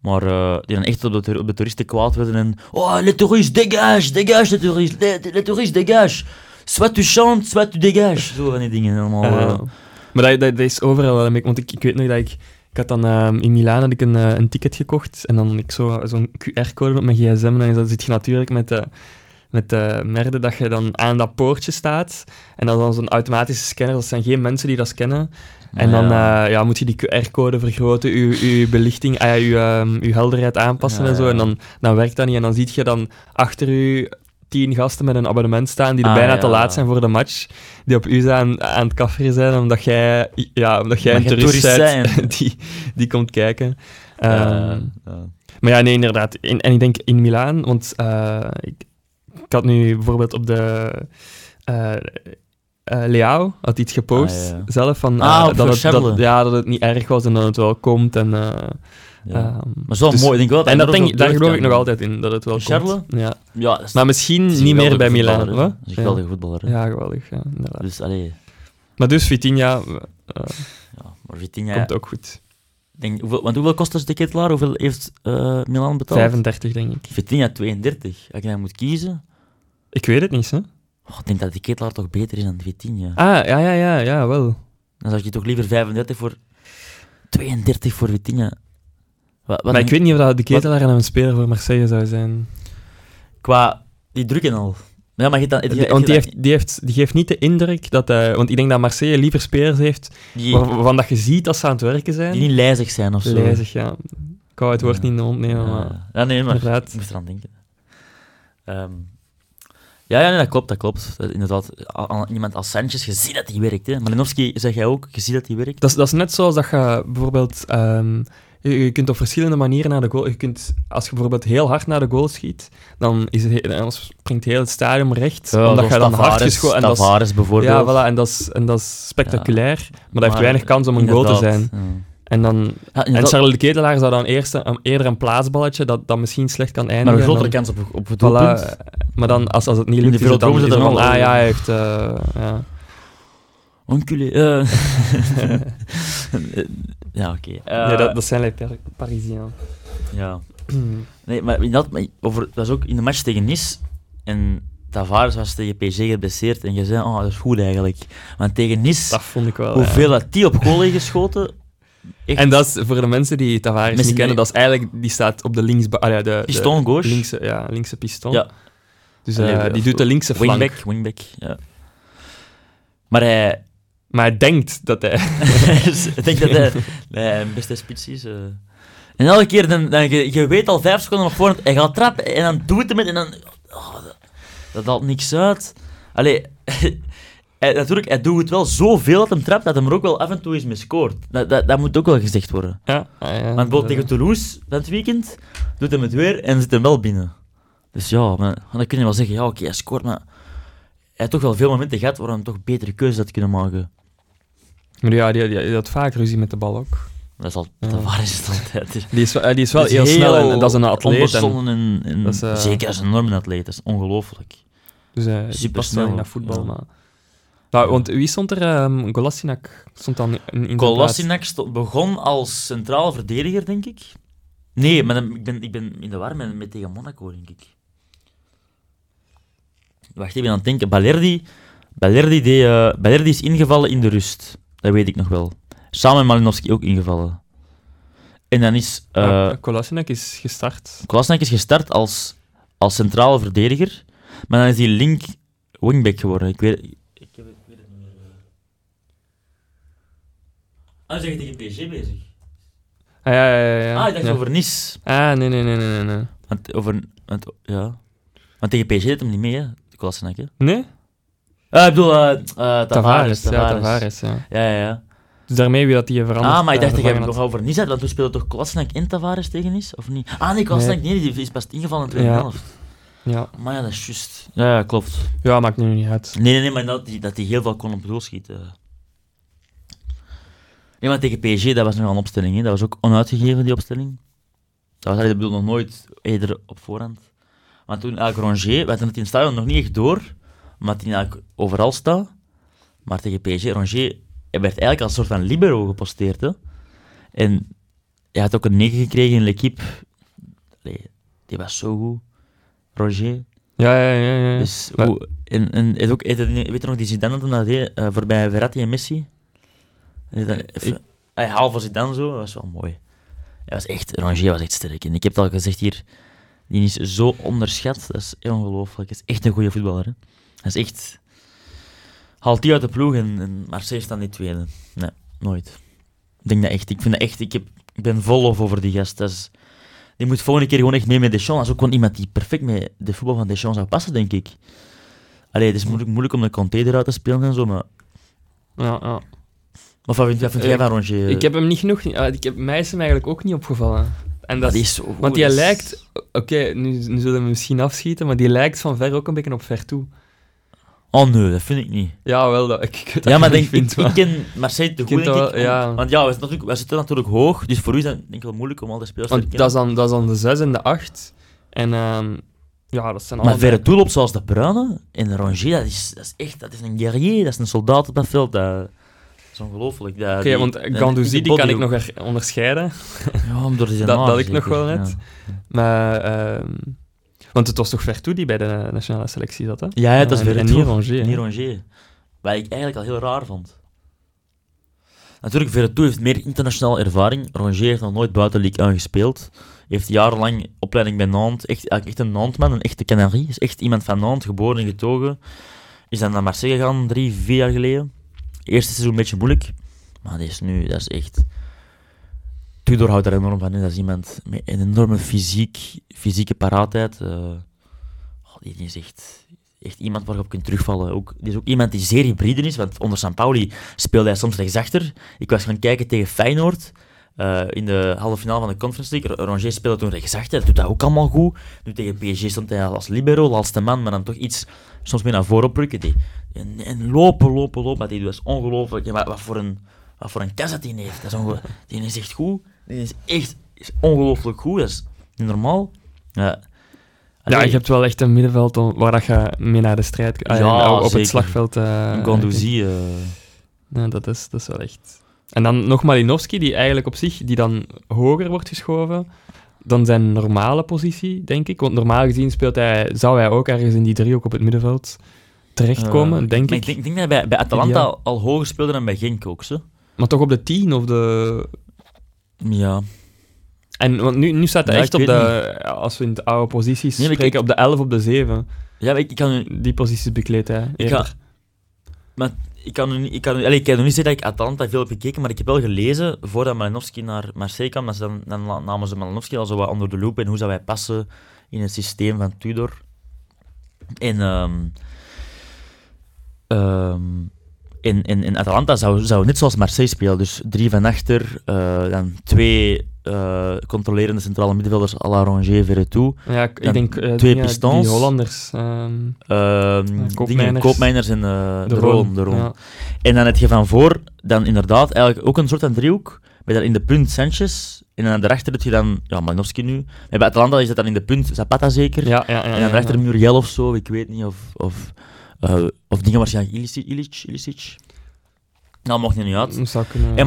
Maar uh, die dan echt op de, op de toeristen kwaad werden en... Oh, les touristes, dégage, dégage, les touristes, les, les touristes, dégage. Soit tu chantes, soit tu dégages. Zo van die dingen allemaal. Uh, maar dat, dat, dat, is overal wel een Want ik, ik weet nog dat ik... Had dan uh, in Milaan had ik een, uh, een ticket gekocht en dan ik zo, zo'n QR-code op mijn gsm en dan zit je natuurlijk met de, met de merde dat je dan aan dat poortje staat en dat is dan zo'n automatische scanner. Dat zijn geen mensen die dat scannen. En dan ja. Uh, ja, moet je die QR-code vergroten, je, belichting, je, um, je helderheid aanpassen en zo. En dan, dan werkt dat niet. En dan zie je dan achter je tien gasten met een abonnement staan die er ah, bijna te laat zijn voor de match, die op u aan, aan het kafferen zijn, omdat jij, ja, omdat jij een toerist bent <laughs> die, die komt kijken. Um, maar ja, nee, inderdaad. En, en ik denk in Milaan, want uh, ik, ik had nu bijvoorbeeld op de... Uh, Leao had iets gepost ah, ja. zelf van ah, dat, het, dat, ja, dat het niet erg was en dat het wel komt. En, uh, ja. Um, maar zo dus, mooi, denk ik wel. En dat denk, daar geloof ik nog altijd in, dat het wel Charles? komt. Ja. ja maar misschien niet meer bij Milan. Dat is een geweldige voetballer. Ja, geweldig. Ja, dus, allee. Maar dus Vitinha, ja, maar Vitinha komt ook goed. Denk, hoeveel, want hoeveel kost de ketelaar? Hoeveel heeft Milan betaald? 35, denk ik. Vitinha 32. Als je dan moet kiezen... Ik weet het niet, hè. Oh, ik denk dat die ketelaar toch beter is dan de V10, Ah, ja, ja, ja, ja, wel. Dan zou je toch liever 35 voor... 32 voor V10, Wat, wat maar ik weet niet of dat de ketelaar en een speler voor Marseille zou zijn. Qua... Die drukken al. Ja, maar je dan, die, want die, heeft, die, heeft, die geeft niet de indruk dat hij... Want ik denk dat Marseille liever spelers heeft die, waarvan dat je ziet dat ze aan het werken zijn. Die niet lijzig zijn of zo. Lijzig, ja. Ik wou het woord ja. niet in de mond nemen, ja. maar... Ja, nee, maar inderdaad. ik moest eraan denken. Um, ja, ja nee, dat klopt, dat klopt. Dat, inderdaad, iemand als Sanchez, je ziet dat hij werkt. Hè. Malinowski, zeg jij ook, je ziet dat hij werkt. Dat is, dat is net zoals dat je bijvoorbeeld... Um, je, je, kunt op verschillende manieren naar de goal... Je kunt, als je bijvoorbeeld heel hard naar de goal schiet, dan, is het, dan springt heel het stadion recht. Ja, omdat je dan hard geschoten... Tavares bijvoorbeeld. Ja, voilà, en dat is, en dat is spectaculair. Ja, maar dat heeft weinig kans om een goal te zijn. Ja. En, dan, ja, en Charles de Ketelaar zou dan eerst een, eerder een plaatsballetje dat, dat misschien slecht kan eindigen. Maar een grotere kans op, op het doelpunt. Voilà, maar dan, als, als het niet lukt, is het dan, is het dan ah ja, hij heeft... Uh, ja. Enculé. Uh. <laughs> ja, oké. Okay. Uh, nee, dat, dat zijn les Parisiens. Ja. <clears throat> nee, maar, dat, maar over, dat was ook in de match tegen Nice. En Tavares was tegen PSG geblesseerd. En je zei, oh, dat is goed eigenlijk. Want tegen Nice, dat vond ik wel, hoeveel ja. dat die op goal heeft geschoten <laughs> Echt? En dat is voor de mensen die Tavares Messi, niet kennen, dat is eigenlijk, die staat op de links... Ah, ja, de, piston, de linkse, ja, linkse piston. Ja. Dus uh, die doet de linkse flank. Wingback, wingback, ja. Maar hij... Maar hij denkt dat hij... <laughs> hij denkt dat hij nee, beste spits is. Uh. En elke keer, dan, dan, je, je weet al vijf seconden op voorhand, hij gaat trappen en dan doet hij het en dan... Oh, dat, dat haalt niks uit. Allee, <laughs> hij, natuurlijk, hij doet het wel zoveel dat hem trapt, dat hij er ook wel af en toe eens mee scoort. Dat, dat, dat moet ook wel gezegd worden. Ja. Ah, ja Want bijvoorbeeld tegen Toulouse, dat weekend, doet hij het weer en zit hem wel binnen. Dus ja, maar, dan kun je wel zeggen, ja oké, okay, hij scoort, maar hij heeft toch wel veel momenten gehad waar hij toch betere keuzes had kunnen maken. Maar ja, die, die, die had vaak ruzie met de bal ook. Dat is, al, ja. waar is het altijd. Die is, <laughs> die is wel heel, heel, snel en, en, dat is een atleet. En, en, en dat is, uh, zeker als een enorme atleet, dat is ongelooflijk. Dus hij uh, super snel naar voetbal, ja. maar... Nou, want wie stond er? Um, Golasinak stond dan in, in Golasinak begon als centraal verdediger, denk ik. Nee, maar dan, ik, ben, ik ben in de war met, met tegen Monaco, denk ik. Wacht even aan het denken. Balerdi, Balerdi, uh, Balerdi is ingevallen in de rust. Dat weet ik nog wel. Samen met Malinowski ook ingevallen. En dan is... Uh, ja, Kolasinac is gestart. Kolasinac is gestart als, als centrale verdediger. Maar dan is hij link wingback geworden. Ik weet, Ah, zeg je tegen PSG bezig? Ah, ja, ja, ja. Ah, ik dacht ja. over Nice. Ah, nee, nee, nee, nee, nee. Want, over, want, ja. Want tegen PSG deed hem niet mee, hè? De Kolasinac, hè? Nee? Uh, ik bedoel, uh, uh, Tavares, Tavares. Ja, Tavares, ja. Ja, ja, ja. Dus daarmee wie dat die veranderd Ah, maar ik dacht dat jij het nog over had, want we spelen toch Kolasinac en Tavares tegen Nice, of niet? Ah, nee, Kolasinac, nee, die is pas ingevallen in de tweede helft. Ja. Maar ja, dat is juist. Ja, ja, klopt. Ja, maakt nu niet uit. Nee, nee, nee, maar dat hij dat die heel veel kon op doel schieten. Nee, maar tegen PSG, dat was nog een opstelling. Hè. Dat was ook onuitgegeven, die opstelling. Dat was ik bedoel, nog nooit eerder op voorhand. Maar toen eigenlijk Rongier, we hadden het in het stadion nog niet echt door, maar hij eigenlijk overal staat. Maar tegen PSG, Rongier hij werd eigenlijk als een soort van libero geposteerd. Hè. En hij had ook een 9 gekregen in l'equipe. Die was zo goed, Roger. Ja, ja, ja. ja. Dus, hoe, en, en, en ook, weet je nog die Zidane dat dat deed, uh, voorbij Verratti en Messi? Even, hij halve Zidane zo, dat was wel mooi. Hij was echt, Rongier was echt sterk. En ik heb het al gezegd hier, die is zo onderschat, dat is ongelooflijk. Hij is echt een goede voetballer. Hè. Hij is echt... Haalt die uit de ploeg en, en Marseille staat niet tweede. Nee, nooit. Ik denk dat echt. Ik vind dat echt, ik, heb, ik ben vol of over die gast. Dat is, die moet volgende keer gewoon echt mee met Deschamps. Dat is ook gewoon iemand die perfect met de voetbal van Deschamps zou passen, denk ik. Allee, het is moeilijk, moeilijk om de Conte eruit te spelen en zo, maar... Ja, ja. Of wat vind, wat vind jij van Rongier? Ik heb hem niet genoeg... Ik heb, mij is hem eigenlijk ook niet opgevallen. En dat, die is zo want die lijkt... Oké, nu, nu zullen we misschien afschieten, maar die lijkt van ver ook een beetje op ver toe. Oh nee, dat vind ik niet. Ja, wel, dat, ik, ik ja, maar denk, vind, ik, ik ken Marseille te goed, wel, ik. Ja. Want ja, we zitten, natuurlijk, we zitten natuurlijk hoog, dus voor u is het denk ik wel moeilijk om al de spelers want te dat kennen. is, dan, dat is dan de 6 en de 8. En um, ja, dat zijn Maar verre toelop zoals de Bruyne en Rongier, dat is, dat is echt dat is een guerrier, dat is een soldaat op dat veld. Dat, is ongelooflijk. Oké, okay, want Gandouzi die kan ik nog onderscheiden. Ja, die dat, dat ik nog wel net. Ja. Maar... Uh, want het was toch Vertu die bij de nationale selectie zat, hè? Ja, ja dat is Vertu. En niet Rongier. Niet Rongier. Wat ik eigenlijk al heel raar vond. Natuurlijk, Vertu heeft meer internationale ervaring. Rongier heeft nog nooit buiten Ligue 1 gespeeld. Heeft jarenlang opleiding bij Nantes. Echt, echt een Nantesman, een echte Canarie. Is echt iemand van Nantes, geboren en getogen. Is dan naar Marseille gegaan, drie, vier jaar geleden. Eerste seizoen een beetje moeilijk. Maar die is nu, dat is echt... Tudor houdt er enorm van. Hè. Dat is iemand met een enorme fysiek, fysieke paraatheid. Uh, oh, die is echt, iemand waarop je kunt terugvallen. Ook, is ook iemand die zeer hybride is, want onder San Pauli speelde hij soms rechtsachter. Ik was gaan kijken tegen Feyenoord. Uh, in de halve finale van de Conference League. Ronger speelde toen rechtsachter, dat doet dat ook allemaal goed. Nu tegen PSG stond hij als libero, als de man, maar dan toch iets soms meer naar voren oprukken. Die, en, en, lopen, lopen, lopen. Doet is ongelooflijk. Wat voor een, wat voor een kas dat hij heeft. Dat is die is echt goed. Die is echt is ongelooflijk goed. Dat is niet normaal. Ja. Ja, je hebt wel echt een middenveld waar dat je mee naar de strijd kan. Ja, op zeker. het slagveld. Uh, Gandouzi. Uh... Ja, dat is, dat is wel echt... En dan nog Malinowski, die eigenlijk op zich die dan hoger wordt geschoven dan zijn normale positie, denk ik. Want normaal gezien speelt hij, zou hij ook ergens in die driehoek op het middenveld terechtkomen, uh, denk ik. ik. Ik denk, denk dat hij bij, bij Atalanta al, al hoger speelde dan bij Genk ook, zo. Maar toch op de 10 of de... Ja. En want nu, nu staat hij Ja, echt op de, als we in de oude posities Nee, ik- spreken, op de 11 op de 7. Ja, ik, ik kan. Die posities bekleedt hij. Ik ga, maar ik kan nu. Ik kan, nu, allee, ik kan niet zeggen dat ik Atalanta veel heb gekeken, maar ik heb wel gelezen, voordat Malinowski naar Marseille kwam, dat ze dan, namen ze Malinowski al zo wat onder de loep en hoe zou hij passen in het systeem van Tudor. En... ehm, in, in, in Atalanta zou, zou net zoals Marseille spelen. Dus drie van achter, eh, dan twee eh, controlerende centrale middenvelders à la Rongier, Verretou. Ja, ik, Dan denk eh, twee die, pistons. Die Hollanders. ehm, Ehm Koopmeiners. Koopmeiners en de, de Roon. De Roon. Ja. En dan heb je van voor, dan inderdaad, eigenlijk ook een soort van driehoek. Met dan in de punt Sanchez. En dan daarachter heb je dan, ja, Malinowski nu. En bij Atalanta is dat dan in de punt Zapata zeker. Ja, ja, ja, en dan daarachter. Muriel of zo, ik weet niet. Of, of, eh, of dingen waarschijnlijk Ilicic. Ilicic, Ilicic. Nou, mocht je niet uit. En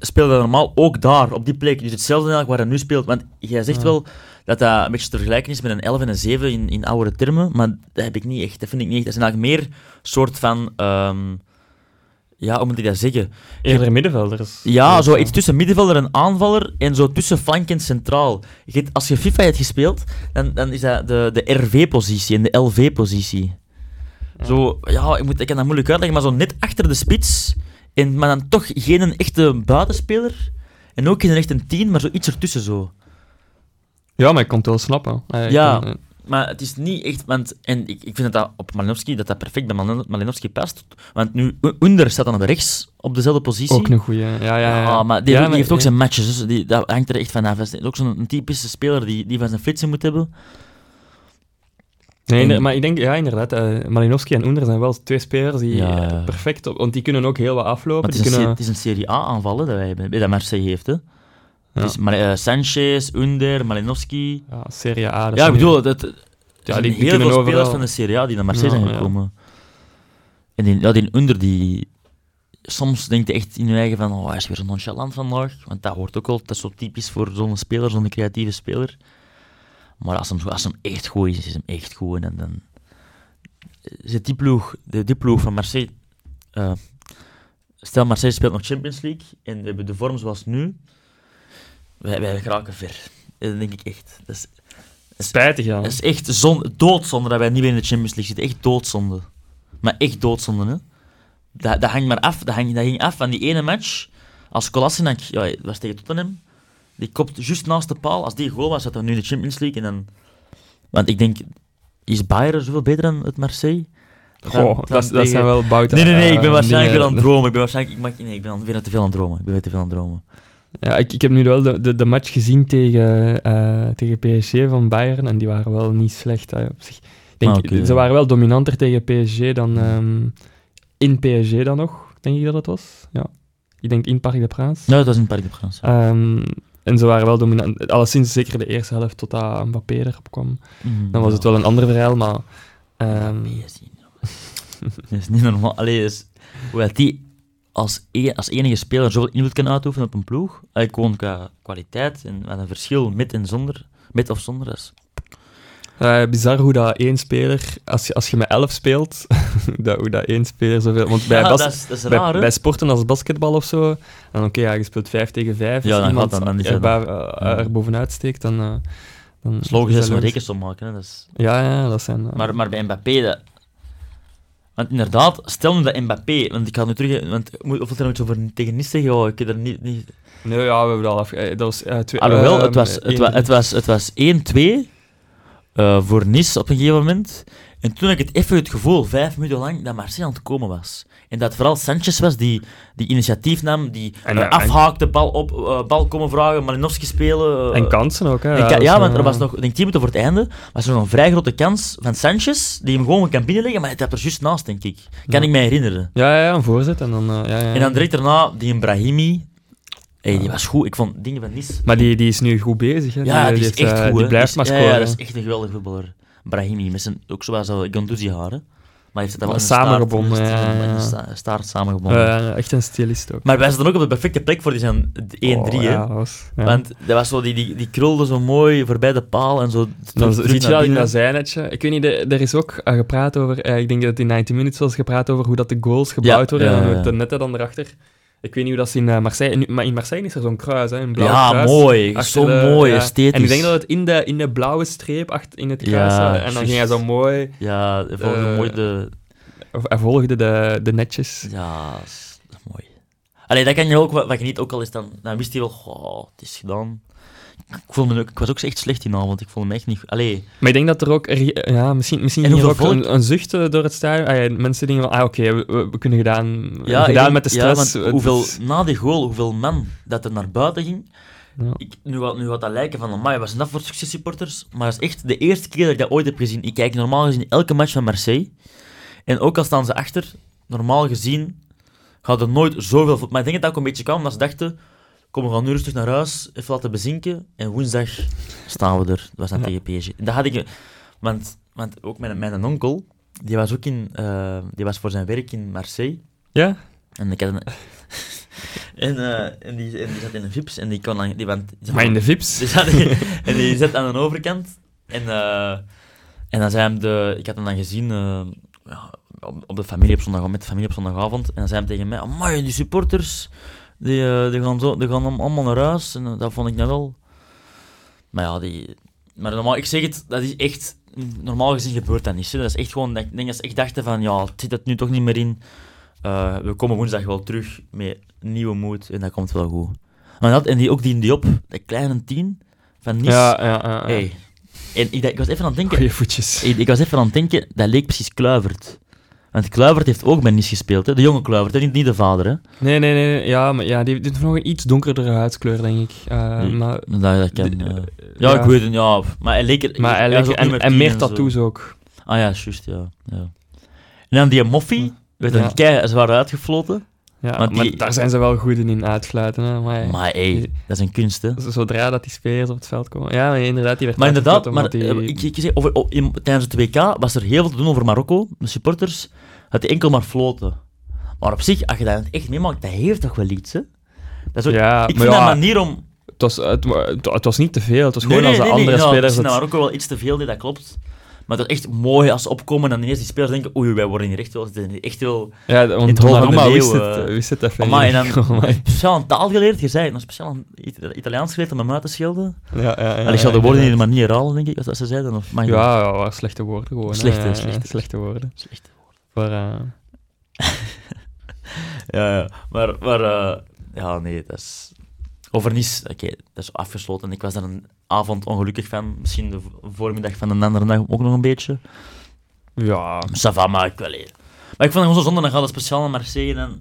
speelde normaal ook daar, op die plek. Dus hetzelfde eigenlijk waar hij nu speelt. Want jij zegt Ja. wel dat dat een beetje te vergelijken is met een 11 en een 7 in, in oudere termen. Maar dat heb ik niet echt. Dat vind ik niet echt. Dat zijn eigenlijk meer soort van... ehm, ja, hoe moet ik dat zeggen? Eerder middenvelders. Ja, zo iets tussen middenvelder en aanvaller en zo tussen flank en centraal. Als je FIFA hebt gespeeld, dan, dan is dat de, de RV-positie en de LV-positie. Zo, ja, ik, moet, ik kan dat moeilijk uitleggen, maar zo net achter de spits, en, maar dan toch geen een echte buitenspeler. En ook geen echt een tien, maar zo iets ertussen zo. Ja, maar ik kon het wel snappen. Ik Ja. Maar het is niet echt, want en ik, ik vind dat, dat op Malinowski dat dat perfect bij Malin- Malinowski past. Want nu, Under staat dan op rechts, op dezelfde positie. ook een goeie. Ja, ja, ja. Ja, maar die, Ja, heeft, ook zijn matches, dus die, dat hangt er echt vanaf. Dat is ook zo'n typische speler die, die van zijn flitsen moet hebben. Nee, En- maar ik denk, ja, inderdaad, eh Malinowski en Onder zijn wel twee spelers die Ja, perfect op... Want die kunnen ook heel wat aflopen. Het, die is een, kunnen, het is een Serie A-aanvallen dat, wij dat Marseille heeft. Hè. Ja. Mar- eh, Sanchez, Under, Malinowski. ja, Serie A. Ja, ik bedoel, dat, Ja, die- die heel veel spelers van de Serie A die naar Marseille zijn gekomen. En die, ja, die Under, die... Soms denkt echt in je eigen van, oh, hij is weer zo nonchalant vandaag. Want dat hoort ook wel, dat is zo typisch voor zo'n speler, zo'n creatieve speler. Maar als hem, als hem echt goed is, is hem echt goed. En dan zit die ploeg, de, die ploeg van Marseille... eh, stel, Marseille speelt nog Champions League en we hebben de vorm zoals nu. Wij, wij geraken ver. Dat denk ik echt. Dat is, Spijtig, ja. het is echt zon, doodzonde dat wij niet meer in de Champions League zitten. Echt doodzonde. Maar echt doodzonde, hè. Dat, dat hangt maar af. Dat, hang, dat ging af van die ene match. Als Kolasinac, ja, dat was tegen Tottenham, die kopt juist naast de paal. Als die goal was, zaten we nu in de Champions League. En dan... Want ik denk, is Bayern zoveel beter dan het Marseille? Goh, Dan- dan dat, dat tegen- zijn wel bouten. Nee, nee, nee, ik ben eh, waarschijnlijk weer aan het dromen. Ik ben waarschijnlijk, ik mag, nee, ik ben weer te veel aan het dromen. Ik ben weer te veel aan het dromen. Ja, ik, ik heb nu wel de, de, de match gezien tegen, eh, tegen PSG van Bayern en die waren wel niet slecht. hè, op zich. Denk, Ah, ze ja. waren wel dominanter tegen PSG dan ehm, in PSG dan nog, denk ik dat het was. Ja. Ik denk in Parc des Princes. Ja, dat was in Parc de France. Ehm, en ze waren wel dominant. Alleszins zeker de eerste helft tot dat Mbappé erop kwam. Mhm, Dan was ja. het wel een ander verhaal, maar... ehm, PSG, <laughs> jongen. dat is niet normaal. Allee, dus, hoe dat die als, e- als enige speler zoveel invloed kan uitoefenen op een ploeg, allee, gewoon qua kwaliteit en wat een verschil met en zonder, met of zonder, is... Eh, bizar hoe dat één speler, als je, als je met elf speelt, <laughs> dat, hoe dat één speler zoveel... Want bij, ja, bas- dat is, dat is bij, raar, bij sporten als basketbal of zo, dan oké, ja, je speelt vijf tegen vijf. Ja, als dan iemand gaat dan is er, ba- eh, er bovenuit steekt, dan... eh, dan Dat is logisch is dat ze een rekensom maken. Hè? Is... Ja, ja, dat zijn... maar, maar bij Mbappé, dat... Want inderdaad, stel nu dat Mbappé, want ik ga nu terug, want moet- of er iets over tegen Nice zeggen, oh, ik heb er niet, niet, Nee, ja, we hebben dat al af... Dat was eh, twee... Alhoewel, het was, het, één- wa- het was, het was 1-2 eh, voor Nice op een gegeven moment. En toen had ik het even het gevoel, vijf minuten lang, dat Marseille aan het komen was. En dat het vooral Sanchez was die, die initiatief nam, die En, eh, eh, afhaakte, bal, op, bal komen vragen, Malinowski spelen. En kansen ook, hè. ka- ja, want er was nog, ik denk 10 minuten voor het einde, was er nog een vrij grote kans van Sanchez, die hem gewoon kan binnenleggen, maar hij had er juist naast, denk ik. Kan Ja. ik mij herinneren. Ja, ja, een voorzet en dan... ja, ja. En dan direct daarna, die Brahimi, hey, die was goed. Ik vond dingen van Nice Maar die, die is nu goed bezig, hè. ja, die, is heeft, echt eh, goed. Die blijft Die maar scoren. Ja, dat is echt een geweldige voetballer. Brahimi, met zijn, ook zoals uh, Gondouzi haren. Maar heeft het wel Samengebonden, staart, ja, ja, ja. sta- staart samengebonden. Eh, echt een stylist ook. Maar wij zaten ook op de perfecte plek voor die zijn 1-3, Oh, hè. ja, was. Want dat was zo, die, die, die krulde zo mooi voorbij de paal en zo. Dan zit je wel in dat zijnetje. Ik weet niet, er is ook eh, gepraat over, eh, ik denk dat in 90 Minutes was gepraat over hoe dat de goals gebouwd worden en de netten dan erachter. Ik weet niet hoe dat is in eh, Marseille, maar in Marseille is er zo'n kruis, hè, een blauw Ja, kruis. mooi. Zo de- mooi, ja. esthetisch. En ik denk dat het in de, in de blauwe streep achter in het kruis Ja, zat. En dan ging hij zo mooi, Ja, hij volgde Eh, mooi de... hij volgde de, de netjes. Ja, dat is, mooi. Allee, dat kan je ook, wat wat je niet ook al is, dan, dan wist hij wel, oh, het is gedaan. Ik, voelde me ook, ik was ook echt slecht die avond, ik voelde me echt niet... goed. Allee, Maar ik denk dat er ook, er- ja, misschien, misschien ook een, een zucht eh, door het stadion. Ah, ja, mensen denken van, ah oké, we, we- we kunnen gedaan, ja, gedaan denk- met de stress. hoeveel, is- na die goal, hoeveel man dat er naar buiten ging, ja. ik, nu, gaat, nu gaat dat lijken van, amai, wat zijn dat voor successupporters? Maar dat is echt de eerste keer dat ik dat ooit heb gezien. Ik kijk normaal gezien elke match van Marseille. En ook al staan ze achter, normaal gezien gaat er nooit zoveel... Maar ik denk dat dat ook een beetje kwam, omdat ze dachten, kom, we gaan nu rustig naar huis, even laten bezinken. En woensdag staan we er. Dat was dan Ja. tegen PSG. Dat had ik... Want, want ook mijn, mijn onkel, die was ook in... eh, die was voor zijn werk in Marseille. ja? En ik had een... <laughs> en, eh, en, die, en die zat in een vips en die kon dan... Die, want, die Maar in de VIPs. die zat, <laughs> en die zat aan de overkant. En, eh, en dan zei hem de... Ik had hem dan gezien op, op de familie op zondag, met de familie op zondagavond. En dan zei hij tegen mij... Amai, die supporters, die, eh, die, gaan zo, die gaan allemaal naar huis. En eh, dat vond ik nou wel... Maar ja, die... Maar normaal, ik zeg het, dat is echt... Normaal gezien gebeurt dat niet. hè. Dat is echt gewoon... Ik denk dat ze echt dachten van... Ja, het zit het nu toch niet meer in. Eh, we komen woensdag wel terug met nieuwe moed. En dat komt wel goed. Maar dat, en die, ook die Diop, dat kleine tien van Nice. Ja, ja, ja. ja. Hey. En ik, ik was even aan het denken... Goeie voetjes. Ik, ik was even aan het denken, dat leek precies Kluivert. Want Kluivert heeft ook bij Nice gespeeld, hè? de jonge Kluivert, hè? Niet, niet de vader. Hè? Nee, nee, nee. Ja, maar ja, die die heeft nog een iets donkerdere huidskleur, denk ik. Eh, Nee. maar, Dat, dat kan, de- eh. ja, ik weet het, ja. Maar hij leek er... Maar hij was leek, ook en, nummer en 10 meer zo. tattoos ook. Ah ja, juist, ja. ja. En dan die Moffie, werd Ja. een kei zwaar uitgefloten. Ja, Maar daar zijn ze wel goed in uitfluiten. Hè. Maar, Maar hey, dat is een kunst, hè. zodra dat die spelers op het veld komen... Ja, inderdaad, die werd Maar inderdaad, maar, eh, ik, ik zeg, over, in- tijdens het WK was er heel veel te doen over Marokko. De supporters had die enkel maar floten. Maar op zich, als je dat echt meemaakt, dat heeft toch wel iets, hè? Dat is ook, Ja, ik vind ja, dat een manier om... Het was, het, wa- het, het was niet te veel. Het was Nee, gewoon nee, als de nee, andere nou, spelers... misschien het- Marokko wel iets te veel dat klopt. Maar dat is echt mooi als ze opkomen en dan ineens die spelers denken oei, wij worden hier echt wel, hier echt wel... Ja, in want Donnarumma wist het, eh. wist het even Amai, en niet. dan <laughs> Amai. speciaal een taal geleerd, je zei het, speciaal een Ita- Italiaans geleerd om hem uit te schelden. Ja, ja, ja, en ik zal de woorden de inderdaad. manier herhalen, denk ik, als ze zeiden. Of je- Ja, ja, maar slechte woorden gewoon. Slechte, Ja, slechte. slechte woorden. Slecht. Maar, eh, <laughs> Ja, ja. Maar, maar eh, ja, nee, dat is... Over Nice, oké, dat is afgesloten. Ik was daar een avond ongelukkig van. Misschien de voormiddag van een andere dag ook nog een beetje. ja, Ça va, maar ik wel eer. Maar ik vond het gewoon zo zonde, dan gaat het speciaal naar Marseille en dan... en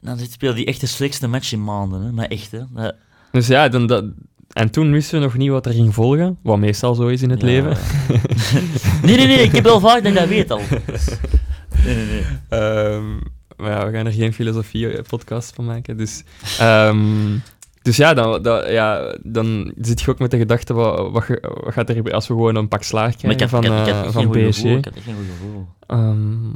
Dan zit- speel die echt de slechtste match in maanden, hè. Maar echt, hè. Dat- dus ja, dan, dat, en toen wisten we nog niet wat er ging volgen, wat meestal zo is in het ja. leven. <laughs> nee, nee, nee, ik heb wel vaak dat ik dat weet al. <laughs> Nee, nee, nee. Ehm, maar ja, we gaan er geen filosofie-podcast van maken. Dus, ehm, dus ja, dan, dan, ja, dan zit je ook met de gedachte, wat, wat, gaat er gebeuren als we gewoon een pak slaag ik krijgen had, van, ik had, ik eh, had van geen goede PSG? gevoel. Ik had echt geen goede gevoel. Ehm,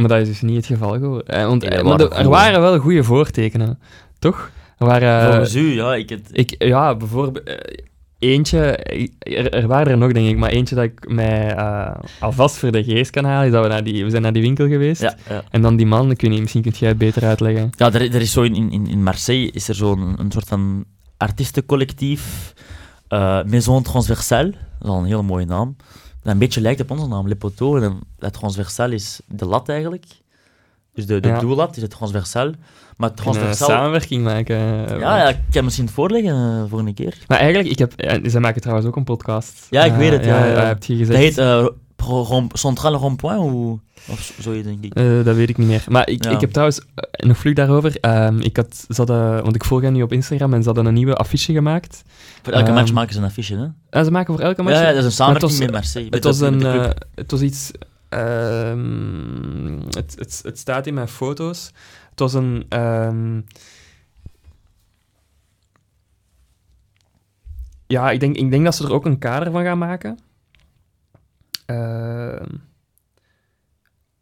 maar dat is dus niet het geval geworden. Eh, want, eh, maar de- er waren wel goede voortekenen, toch? Er waren... Volgens u, ja, ik het... Ik, ja, bijvoorbeeld eh, eentje, er, er waren er nog denk ik, maar eentje dat ik mij eh, alvast voor de geest kan halen, is dat we, naar die, we zijn naar die winkel geweest. Ja, ja. En dan die man, weet niet, misschien kun jij het beter uitleggen. Ja, er, er is zo in, in, in Marseille is er zo'n een soort van artiestencollectief, eh, Maison Transversale, dat is al een hele mooie naam. Dat een beetje lijkt op onze naam, Le Poteau. En La Transversale is de lat eigenlijk. Dus de, de Ja. is het transversal. Maar een transversal... samenwerking maken. eh, Ja, ja, ik kan misschien het voorleggen eh, volgende keer. Maar eigenlijk, ik heb, eh, zij maken trouwens ook een podcast. Ja, ik weet het, ja, ja. heb je Dat gezegd. heet Pro- Rond- Centrale Rond-Point of, of zo, denk ik. Dat weet ik niet meer. Maar ik, Ja. ik heb trouwens eh, nog vlug daarover. ehm, ik had, ze hadden, want ik volg hen nu op Instagram en ze hadden een nieuwe affiche gemaakt. Voor elke Ehm, match maken ze een affiche, hè? En ze maken voor elke match. Ja, ja, dat is een samenwerking was- met Marseille. Het was, een, het was iets. Ehm, het, het, het staat in mijn foto's. Het was een. ehm, ja, ik denk, ik denk dat ze er ook een kader van gaan maken. Ehm,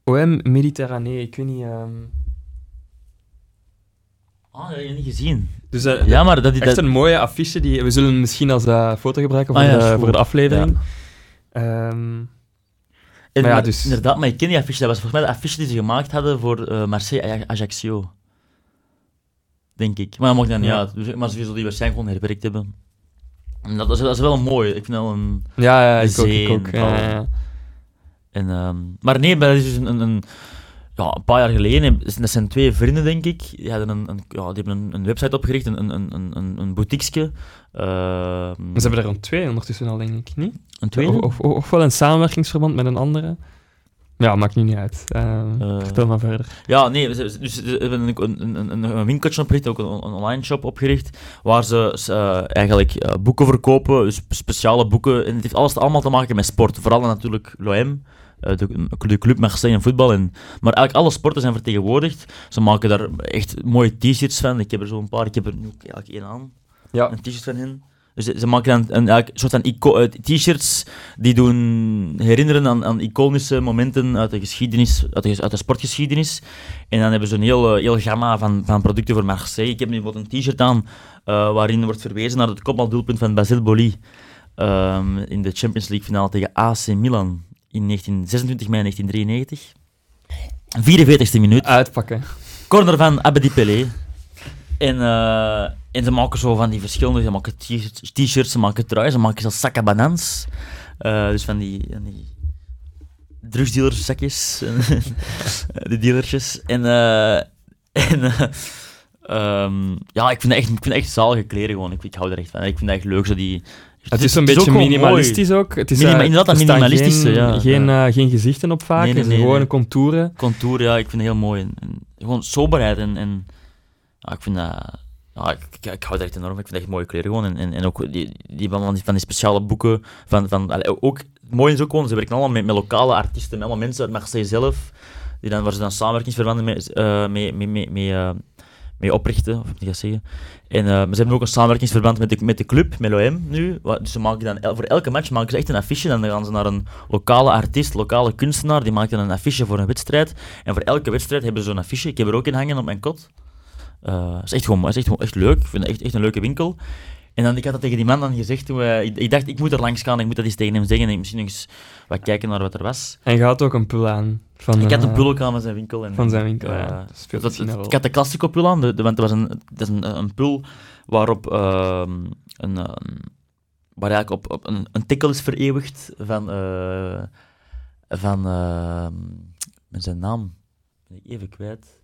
OM Mediterranee, ik weet niet. ehm, Ah, dat heb je niet gezien. dus eh, Ja, maar dat... echt dat een mooie affiche. Die, we zullen misschien als eh, foto gebruiken voor, Ah ja, is de, voor de aflevering. Ehm, En Maar ja, dus- Inderdaad, maar ik ken die affiche. Dat was volgens mij de affiche die ze gemaakt hadden voor eh, Marseille Aj- Ajaccio. Denk ik. Maar dat maakt dan niet Ja. uit. Dus, maar ze zullen die waarschijnlijk gewoon herwerkt hebben. En dat, is, dat is wel een mooi. Ik vind dat wel een... ja, ja, ik ook. Ik ook en ja, al. En, ehm, maar nee, maar dat is dus een, een, een- ja, een paar jaar geleden. Dat zijn twee vrienden, denk ik. Die, hadden een, een, ja, die hebben een, een website opgericht, een, een, een, een, een boutiqueske. Ehm, Maar ze hebben er een twee ondertussen al, denk ik, niet? Een tweede? Of, of, of wel een samenwerkingsverband met een andere. Ja, maakt nu niet uit. Eh, vertel maar verder. Ja, nee, ze- dus hebben een, een, een, winkeltje opgericht, ook een, een online shop opgericht, waar ze eh, eigenlijk boeken verkopen, dus speciale boeken. En het heeft alles allemaal te maken met sport. Vooral natuurlijk l'OM, de, de club Marseille en voetbal. En, maar eigenlijk alle sporten zijn vertegenwoordigd. Ze maken daar echt mooie t-shirts van. Ik heb er zo een paar, ik heb er nu ook eigenlijk één aan. Ja. Een t-shirt van hen. Dus ze, maken dan een, soort van eh, t-shirts die doen herinneren aan, aan iconische momenten uit de geschiedenis, uit de, uit de sportgeschiedenis. En dan hebben ze een heel, eh, heel gamma van, van producten voor Marseille. Ik heb nu bijvoorbeeld een t-shirt aan eh, waarin wordt verwezen naar het kopbaldoelpunt van Basile Boli ehm, in de Champions League finale tegen AC Milan in 19, 26 mei 1993. 44e minuut. Uitpakken. Corner van Abedi Pelé. En, en ze maken zo van die verschillende... Ze maken t-shirts, ze maken truien, ze maken zelfs zakken bananas. Eh, dus van die, van die drugsdealerzakjes. <laughs> de dealertjes. En... eh, <laughs> en ehm, ja, ik vind dat echt, ik vind dat echt zalige kleren gewoon. Ik, ik hou er echt van. Ik vind dat echt leuk, zo die... Het is een beetje minimalistisch ook. Het is, Minima- inderdaad, dat minimalistische, Geen, ja, geen, ja. geen gezichten op vaak. Nee, nee, het is nee, gewoon contouren. contour, ja, ik vind het heel mooi. En, en gewoon soberheid en, en ja, ik vind dat... Ja, ik, ik, ik hou het echt enorm. Ik vind het echt mooie kleren gewoon. En, en, en ook die, die van, die van die speciale boeken van... van allee, ook mooie is ook gewoon, ze werken allemaal met, lokale artiesten, met allemaal mensen uit Marseille zelf, die dan, waar ze dan samenwerkingsverbanden mee, uh, mee, mee, mee, mee oprichten, of ik dat zeggen. En uh, ze hebben ook een samenwerkingsverband met de, met de club, met l'OM nu. Dus ze maken dan, voor elke match maken ze echt een affiche. Dan gaan ze naar een lokale artiest, lokale kunstenaar, die maakt dan een affiche voor een wedstrijd. En voor elke wedstrijd hebben ze zo'n affiche. Ik heb er ook in hangen op mijn kot. Uh, is echt gewoon, is echt, gewoon, echt leuk. Ik vind het echt, echt een leuke winkel. En dan, ik had dat tegen die man dan gezegd. Toen we, ik, ik, dacht, ik moet er langs gaan, ik moet dat eens tegen hem zeggen. En misschien eens wat kijken naar wat er was. En je had ook een pul aan. Van, ik had een pul ook aan van zijn winkel. En, van zijn winkel, uh, ja. Dat, dat, ik had de Classico pul aan, de, de, want het was een, dat is een, een pul waarop uh, een, waar eigenlijk op, op een, een tikkel is vereeuwigd van, van met zijn naam ben ik even kwijt.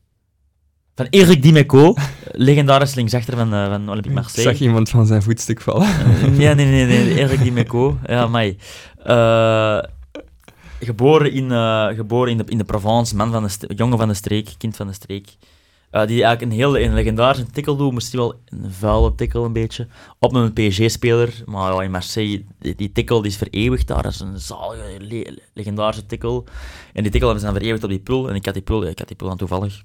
Van Eric Dimeco, legendarisch linksachter van, uh, van Olympique Marseille. Ik zag iemand van zijn voetstuk vallen. Uh, ja, nee, nee, nee, Eric Dimeco. Ja, mij. Uh, geboren in, geboren in, de, in de Provence, man van de jongen van de streek, kind van de streek. Die eigenlijk een hele een legendarische tikkel doet, misschien wel een vuile tikkel een beetje, op een PSG-speler. Maar in Marseille, die, die, tikkel die is vereeuwigd daar, dat is een zalige, le legendarische tikkel. En die tikkel hebben ze dan vereeuwigd op die pul, en ik had die pul, ik had die pul dan toevallig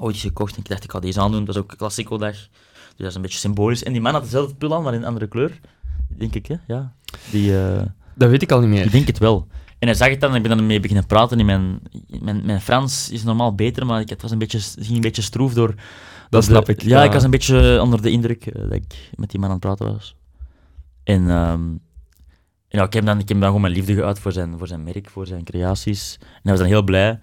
ooit gekocht, en ik dacht ik ga deze aandoen, dat is ook Classico-dag. Dus dat is een beetje symbolisch. En die man had dezelfde pul aan, maar in een andere kleur, denk ik, hè? Ja. Die, uh, dat weet ik al niet meer. Ik denk het wel. En hij zag het dan en ik ben dan mee beginnen praten. In mijn, mijn, mijn Frans is normaal beter, maar ik, het was een beetje, ging een beetje stroef door... Dat snap ik. Ja, ja, ik was een beetje onder de indruk uh, dat ik met die man aan het praten was. En um, ja, ik, heb dan, ik heb dan gewoon mijn liefde geuit voor zijn, voor zijn merk, voor zijn creaties. En hij was dan heel blij.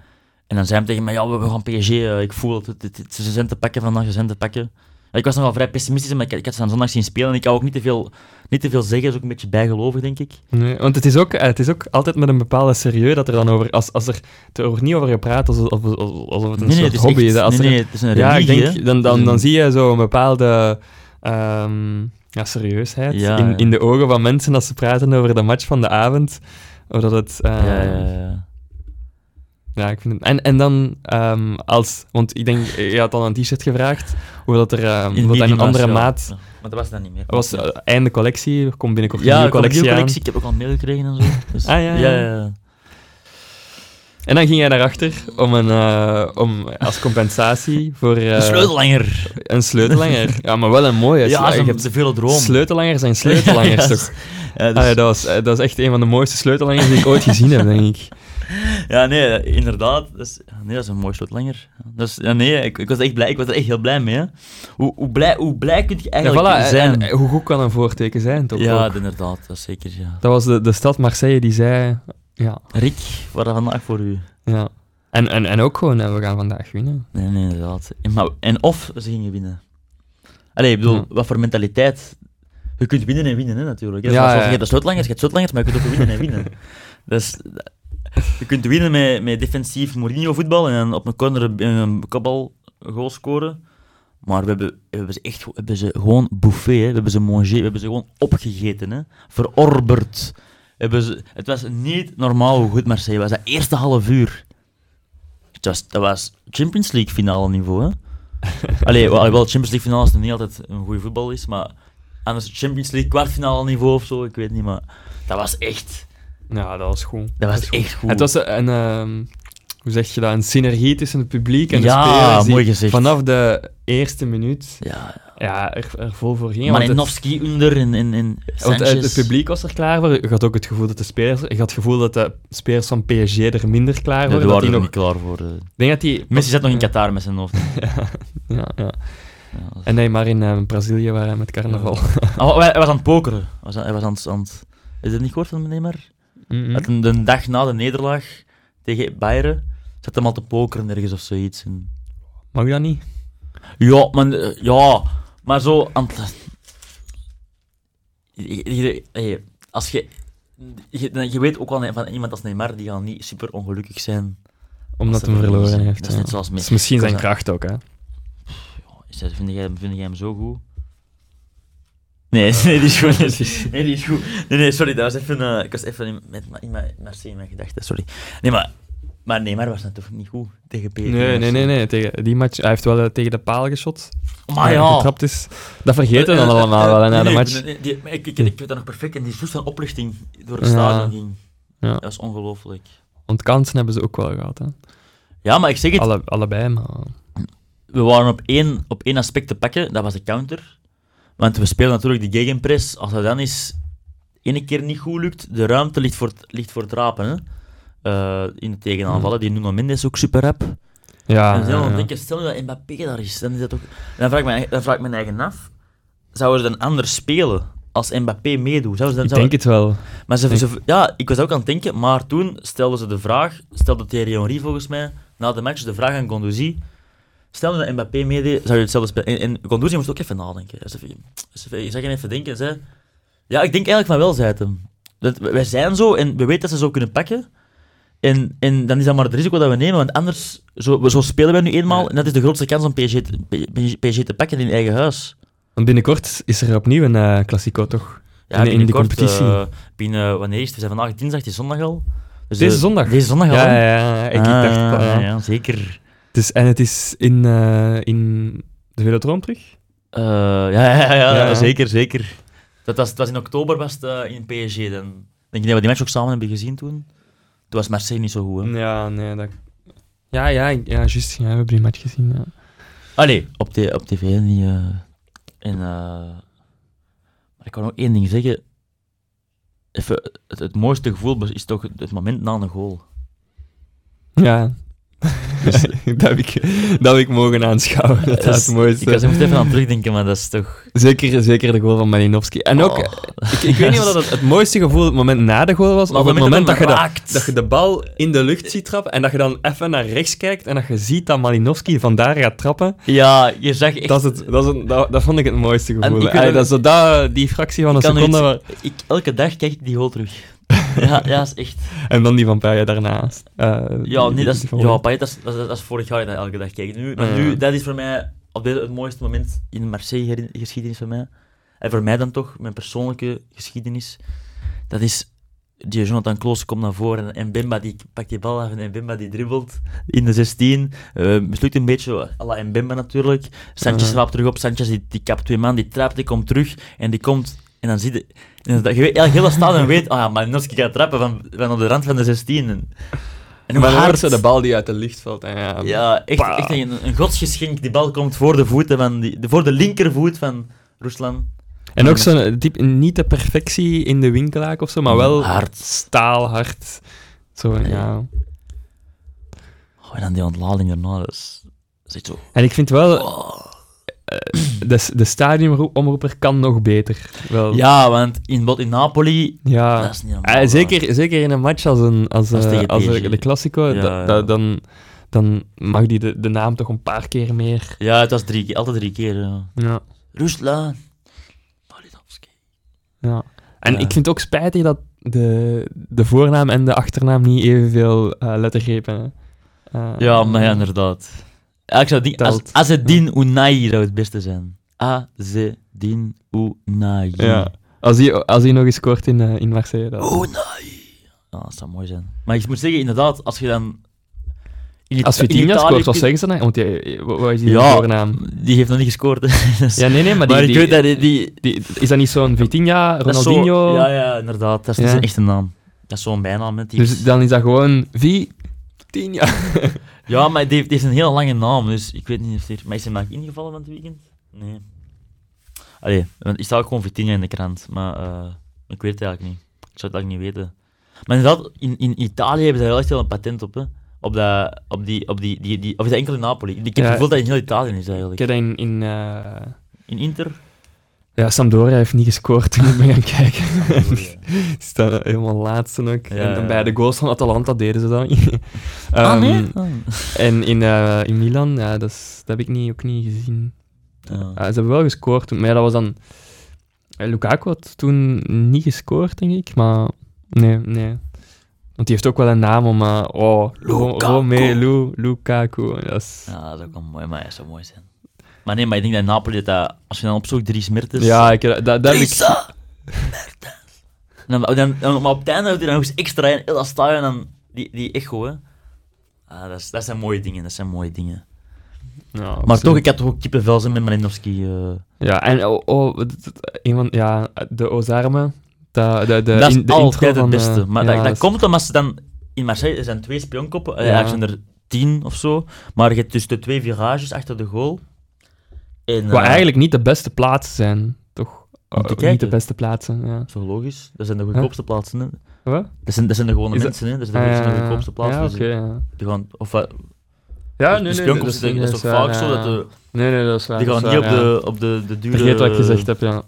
En dan zei hij tegen mij, ja, we gaan PSG, uh, ik voel het, het, het, ze zijn te pakken vandaag, ze zijn te pakken. Ik was nogal vrij pessimistisch, maar ik, ik had ze aan zondag zien spelen en ik kan ook niet te veel, niet te veel zeggen, is ook een beetje bijgelovig, denk ik. Nee, want het is, ook, het is ook altijd met een bepaalde serieus dat er dan over, als, als er, er wordt niet over gepraat alsof, alsof het een nee, soort nee, hobby is. Als nee, er, nee, het is een ja, religie, ik denk, dan, dan, dan zie je zo een bepaalde ehm, ja, serieusheid Ja, in, ja. in de ogen van mensen als ze praten over de match van de avond. Of dat het... ehm, Ja, ja, ja. Ja, ik vind het... En, en dan ehm, als... Want ik denk, je had al een t-shirt gevraagd, hoe dat er... hoe dat een andere was, maat... Ja, Maar dat was dan niet meer. Dat was eh, einde collectie, er komt binnenkort een ja, nieuwe een collectie nieuwe collectie. Ik heb ook al een mail gekregen en zo. <laughs> Dus, Ah, ja, ja. ja. En dan ging jij daarachter om, een, eh, om als compensatie voor... eh, Een sleutellanger. Een sleutellanger. Ja, maar wel een mooie. <laughs> Ja, je hebt een vele droom. Sleutellangers zijn <laughs> sleutellangers, Ja, toch? Ja, dus- Ah, ja, dat, was, dat is echt een van de mooiste sleutellangers die ik ooit gezien heb, denk ik. <laughs> Ja, nee, inderdaad. Dat is, nee, dat is een mooi sleutellanger. Dus, ja, nee, ik, ik was echt blij. Ik was er echt heel blij mee. Hè. Hoe, hoe, blij, hoe blij kun je Ja, eigenlijk voilà, en- zijn? en hoe goed kan een voorteken zijn, toch? ja, ook? inderdaad. Dat zeker, ja. Dat was de, de stad Marseille die zei... Ja, Rick, wat vandaag voor u? ja. En, en, en ook gewoon, we gaan vandaag winnen. Nee, nee, inderdaad. En, maar, en of ze gingen winnen. Allee, ik bedoel, Ja. wat voor mentaliteit. Je kunt winnen en winnen, hè, natuurlijk. hè. Ja, ja. je hebt de sleutelangers, je hebt sleutelangers, maar je kunt ook winnen en winnen. <laughs> Dus, je kunt winnen met, met defensief Mourinho-voetbal en op een corner een- kopbal goal scoren. Maar we hebben, we hebben ze echt we hebben ze gewoon bouffé, hè. we hebben ze mangé, we hebben ze gewoon opgegeten. Hè. Verorberd. Hebben ze, het was niet normaal hoe goed Marseille was. Dat eerste half uur. Het was, dat was Champions League finale niveau. Hè. <laughs> Allee, wel, Champions League finale is niet altijd een goede voetbal is, maar anders Champions League kwartfinale niveau of zo, ik weet niet, maar dat was echt, Ja, dat was goed. dat was echt goed. Het was een... ehm, hoe zeg je dat? Een synergie tussen het publiek en de Ja, spelers. die mooi gezegd. Vanaf de eerste minuut ja, ja, er, er vol voor het- Malinowski onder en, en, en Want eh, Sanchez. het publiek was er klaar voor. Je had ook het gevoel dat de spelers... Je had het gevoel dat de spelers van PSG er minder klaar Ja, voor die waren die er nog... niet klaar voor. eh. Ik denk dat die... Messi zat nog in Qatar met zijn hoofd. <laughs> Ja, ja. Ja, En nee, maar in eh, Brazilië waren met carnaval. Oh, hij was aan het pokeren. Hij was, aan- hij was aan, het- aan het... Is dat niet gehoord van meneer Dat een, de dag na de nederlaag tegen Bayern zat hem al te pokeren ergens of zoiets. En... Mag dat niet? Ja, maar, eh, ja, maar zo. Je- je- hey, Als je, je... Je weet ook wel van iemand als Neymar, die gaat niet super ongelukkig zijn. Omdat hij verloren heeft. Dat is ja. net zoals Dat is Messi. misschien zijn kracht ook, hè. Ja, Vind jij, vind jij hem zo goed? Nee, <laughs> nee, die is goed. Nee, die is goed. Nee, nee, sorry, dat was even, eh, ik was even in, met, in mijn in mijn gedachten, sorry. Nee, maar Maar Neymar was toch niet goed tegen? Nee, nee, nee, nee. Tegen die match, hij heeft wel uh, tegen de paal geschot. Maar ja. Getrapt is. Dat vergeten we dan allemaal wel na de match. Nee, die, ik, ik, ik, weet dat nog perfect. En die soort van oplichting door het stadion ging. Ja. Dat is ongelooflijk. Want kansen hebben ze ook wel gehad, hè? Ja, maar ik zeg het... Alle, allebei, maar... We waren op één, op één aspect te pakken, dat was de counter. Want we spelen natuurlijk de gegenpress. Als dat dan eens ene keer niet goed lukt, de ruimte ligt voor, ligt voor het rapen, hè? Uh, in de tegenaanvallen. Die Nuno Mendes is ook super rap. Ja, en dan ja, denk je, stel dat Mbappé daar is, dan is dat ook... En dan vraag ik me, dan vraag ik me eigen af, zouden ze dan anders spelen als Mbappé meedoet? Ze dan, ik denk het wel. Maar ze, ze, ja, ik was ook aan het denken, maar toen stelden ze de vraag, stelde Thierry Henry volgens mij, na de match de vraag aan Gondouzi, stel dat Mbappé meedeed, zou je hetzelfde spelen? En, en Gondouzi moest ook even nadenken. Even, je even denken, zei, ja, ik denk eigenlijk van wel, zei het hem. Dat, wij zijn zo en we weten dat ze zo kunnen pakken, en, en dan is dat maar het risico dat we nemen, want anders, zo, zo spelen wij nu eenmaal, en dat is de grootste kans om PSG te, PSG te pakken in eigen huis. Want binnenkort is er opnieuw een uh, Classico, toch? Ja, in, in de competitie. Uh, binnen, wanneer is het? We zijn vandaag dinsdag, is zondag al. Dus deze zondag? Deze zondag al. Ja, ja, ja. Ik, ah, dacht, ja, ja, zeker. Dus, en het is in, in de Velodroom terug? ja, ja, ja, ja, zeker, zeker. Dat was, het was in oktober was het, in PSG. Dan denk je dat we die match ook samen hebben gezien toen? Toen was Marseille niet zo goed, hè? Ja, nee, dat... Ja, ja, ja, juist. Ja, we hebben die match gezien, ja. Allee, op, de, op tv en, maar ik kan nog één ding zeggen. Even, het, het mooiste gevoel is toch het moment na een goal. Ja, <laughs> dus dat, heb ik, dat heb ik mogen aanschouwen. Dat, dat is het mooiste. Ik was er even aan terugdenken, maar dat is toch... Zeker, zeker de goal van Malinowski. En ook, oh. ik, ik, weet niet wat het, het mooiste gevoel het moment na de goal was, maar of het moment dat je, de, dat je de bal in de lucht ziet trappen en dat je dan even naar rechts kijkt en dat je ziet dat Malinowski vandaar gaat trappen. Ja, je zag echt... Dat, is het, dat, is het, dat, dat vond ik het mooiste gevoel. Allee, dat is zo dat, die fractie van een seconde... Waar... Ik, elke dag kijk ik die goal terug. <laughs> ja, ja, is echt. En dan die van Paya daarnaast. Uh, ja, nee, dat is, ja, Paya, dat, is, dat, is, vorig jaar dat elke dag kijken. Nu, maar nu, dat is voor mij op dit, het mooiste moment in Marseille-geschiedenis voor mij. En voor mij dan toch, mijn persoonlijke geschiedenis. Dat is die Jonathan Kloos komt naar voren en Mbemba die pakt die bal af en Mbemba die dribbelt in de 16. Uh, mislukt een beetje, à la Mbemba natuurlijk. Sanchez uh terug op, Sanchez die, die kapt twee man, die trapt, die komt terug en die komt en dan zie je... En dat, je weet, hele stadion weet, oh ja, Malinowski gaat trappen van, van op de rand van de 16. En, en maar hard de bal die uit de lucht valt. En ja, ja, echt, echt een, een godsgeschenk. Die bal komt voor de voeten van die, voor de linkervoet van Ruslan. En ook zo'n type, niet de perfectie in de winkelaak of zo, maar wel hard. staalhard. Zo, ja. ja. Oh, en dan die ontlading erna, dat is, dat is zo... En ik vind wel... Oh de, de stadionomroeper kan nog beter. Wel. Ja, want in, in Napoli, ja. dat is niet normaal, uh, zeker, zeker in een match als, een, als, uh, als de, Classico, ja, da, da, dan, dan mag die de, de naam toch een paar keer meer. Ja, het was drie, altijd drie keer. Ja. ja. Ruslan. Ja. En ik vind het ook spijtig dat de, de voornaam en de achternaam niet evenveel uh, lettergrepen hebben. ja, maar ja, inderdaad. Ja, ik zou die, als, Azedin Unai zou het beste zijn. Azedin Unai. Ja, als hij, als hij nog eens scoort in, uh, in Marseille. Dan... Unai. Ja, dat zou mooi zijn. Maar ik moet zeggen, inderdaad, als je dan... In als Vitinha scoort, wat zeggen ze dan? Want die, wat is die ja, voornaam? die heeft nog niet gescoord. dus, <laughs> ja, nee, nee, maar, die, maar die, ik weet dat die, die, Is dat niet zo'n Vitinha, Ronaldinho? Zo, ja, ja, inderdaad. Dat is ja. een echte naam. Dat is zo'n bijnaam. Met die... Dus dan is dat gewoon Vitinha. <laughs> Ja, maar die heeft, die heeft, een hele lange naam, dus ik weet niet of er... Maar is hij maar ingevallen van het weekend? Nee. Allee, ik sta ook gewoon Vitinha in de krant, maar uh, ik weet het eigenlijk niet. Ik zou het eigenlijk niet weten. Maar inderdaad, in, in Italië hebben ze wel echt wel een patent op, hè. Op, dat, op, die, op die, die, die... Of is dat enkel in Napoli? Ik heb het gevoel dat het in heel Italië is, eigenlijk. Ik heb dat in... In, uh... in Inter? Ja, Sampdoria heeft niet gescoord <laughs> toen ik ben gaan kijken. Ze <laughs> staan helemaal laatste ook. Ja, en, bij de goals van Atalanta deden ze dat niet. Ah, nee? Oh. En in, uh, in Milan, ja, dat, is, dat heb ik niet, ook niet gezien. Ja. Uh, ze hebben wel gescoord, maar ja, dat was dan... Uh, Lukaku had toen niet gescoord, denk ik, maar... Nee, nee. Want die heeft ook wel een naam om... Uh, oh, Romelu Lukaku. Dat is... Ja, dat is ook wel mooi, maar hij zou mooi zijn. Maar nee, maar ik denk dat Napoli, dat, als je dan opzoekt, Dries Mertens... Ja, ik, dat, dat heb ik... Dan, dan, dan, maar op het einde hij nog eens extra in, heel dat stadion, dan die, die echo, hè. Ah, dat, is, dat zijn mooie dingen, dat zijn mooie dingen. Ja, Maar absoluut. toch, ik had toch ook kippenvel zijn met Malinowski. eh. Ja, en oh, oh, van, ja, de Ozarme. De, de, de, dat is in- de altijd het beste. eh, Maar ja, dat, dat is- komt omdat ze dan... In Marseille er zijn twee spionkoppen. Eh, Ja. Eigenlijk zijn er tien of zo. Maar je hebt dus de twee virages achter de goal. En, Wat eigenlijk niet de beste plaatsen zijn, toch? Om te Oh, niet de beste plaatsen, ja. Dat is wel logisch. Dat zijn de goedkoopste plaatsen. Hè. Wat? Dat, zijn, dat zijn de gewone Is dat- mensen. Hè. Dat zijn Ah, de, ja, goedkoopste plaatsen. Ja, dus oké, ja. die gaan, of, wat- Ja, de spionkoppen, dat, is toch vaak zo dat de, Nee, nee, dat is waar. die gaan niet op de, op de, de dure... Vergeet wat ik gezegd heb, ja.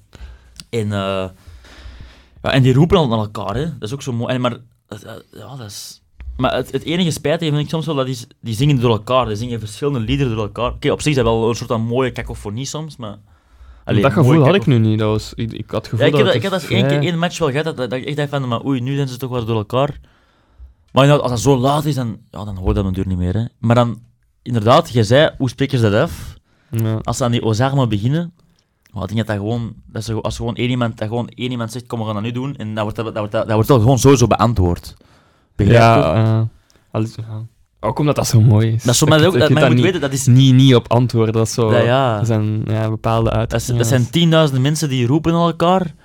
En, eh, ja, en die roepen al naar elkaar, hè. Dat is ook zo mooi. En maar, eh, ja, dat is... Maar het, het enige spijtige vind ik soms wel, dat is, die zingen door elkaar. Die zingen verschillende liederen door elkaar. Oké, op zich is dat wel een soort van mooie kakofonie soms, maar... Allee, dat gevoel had ik nu niet. Dat was, ik, ik had het gevoel Ja, ik heb, dat dat- ik heb dat één vrij- keer één match wel gehad, dat, dat, dat ik echt dacht van, maar oei, nu zijn ze toch wel door elkaar. Maar inderdaad, als dat zo laat is, dan, ja, dan hoor je dat natuurlijk niet meer. Hè. Maar dan, inderdaad, je zei, hoe spreken ze dat af? Ja. Als ze aan die Ozarma beginnen, oh, ik denk dat dat gewoon, dat ze, als gewoon één iemand, dat gewoon één iemand zegt, kom, we gaan dat nu doen, en dat wordt, dat, dat wordt, dat, dat wordt wel gewoon sowieso beantwoord. Begrijp je? Ja, eh, alles, ja. Ook omdat dat zo mooi is. Dat is zo, maar, Je dat, moet daar weten, dat is... niet, niet, niet op antwoorden. Dat, is zo, Ja, ja. dat zijn ja, bepaalde uitdrukkingen. dat zijn tienduizenden mensen die roepen naar elkaar.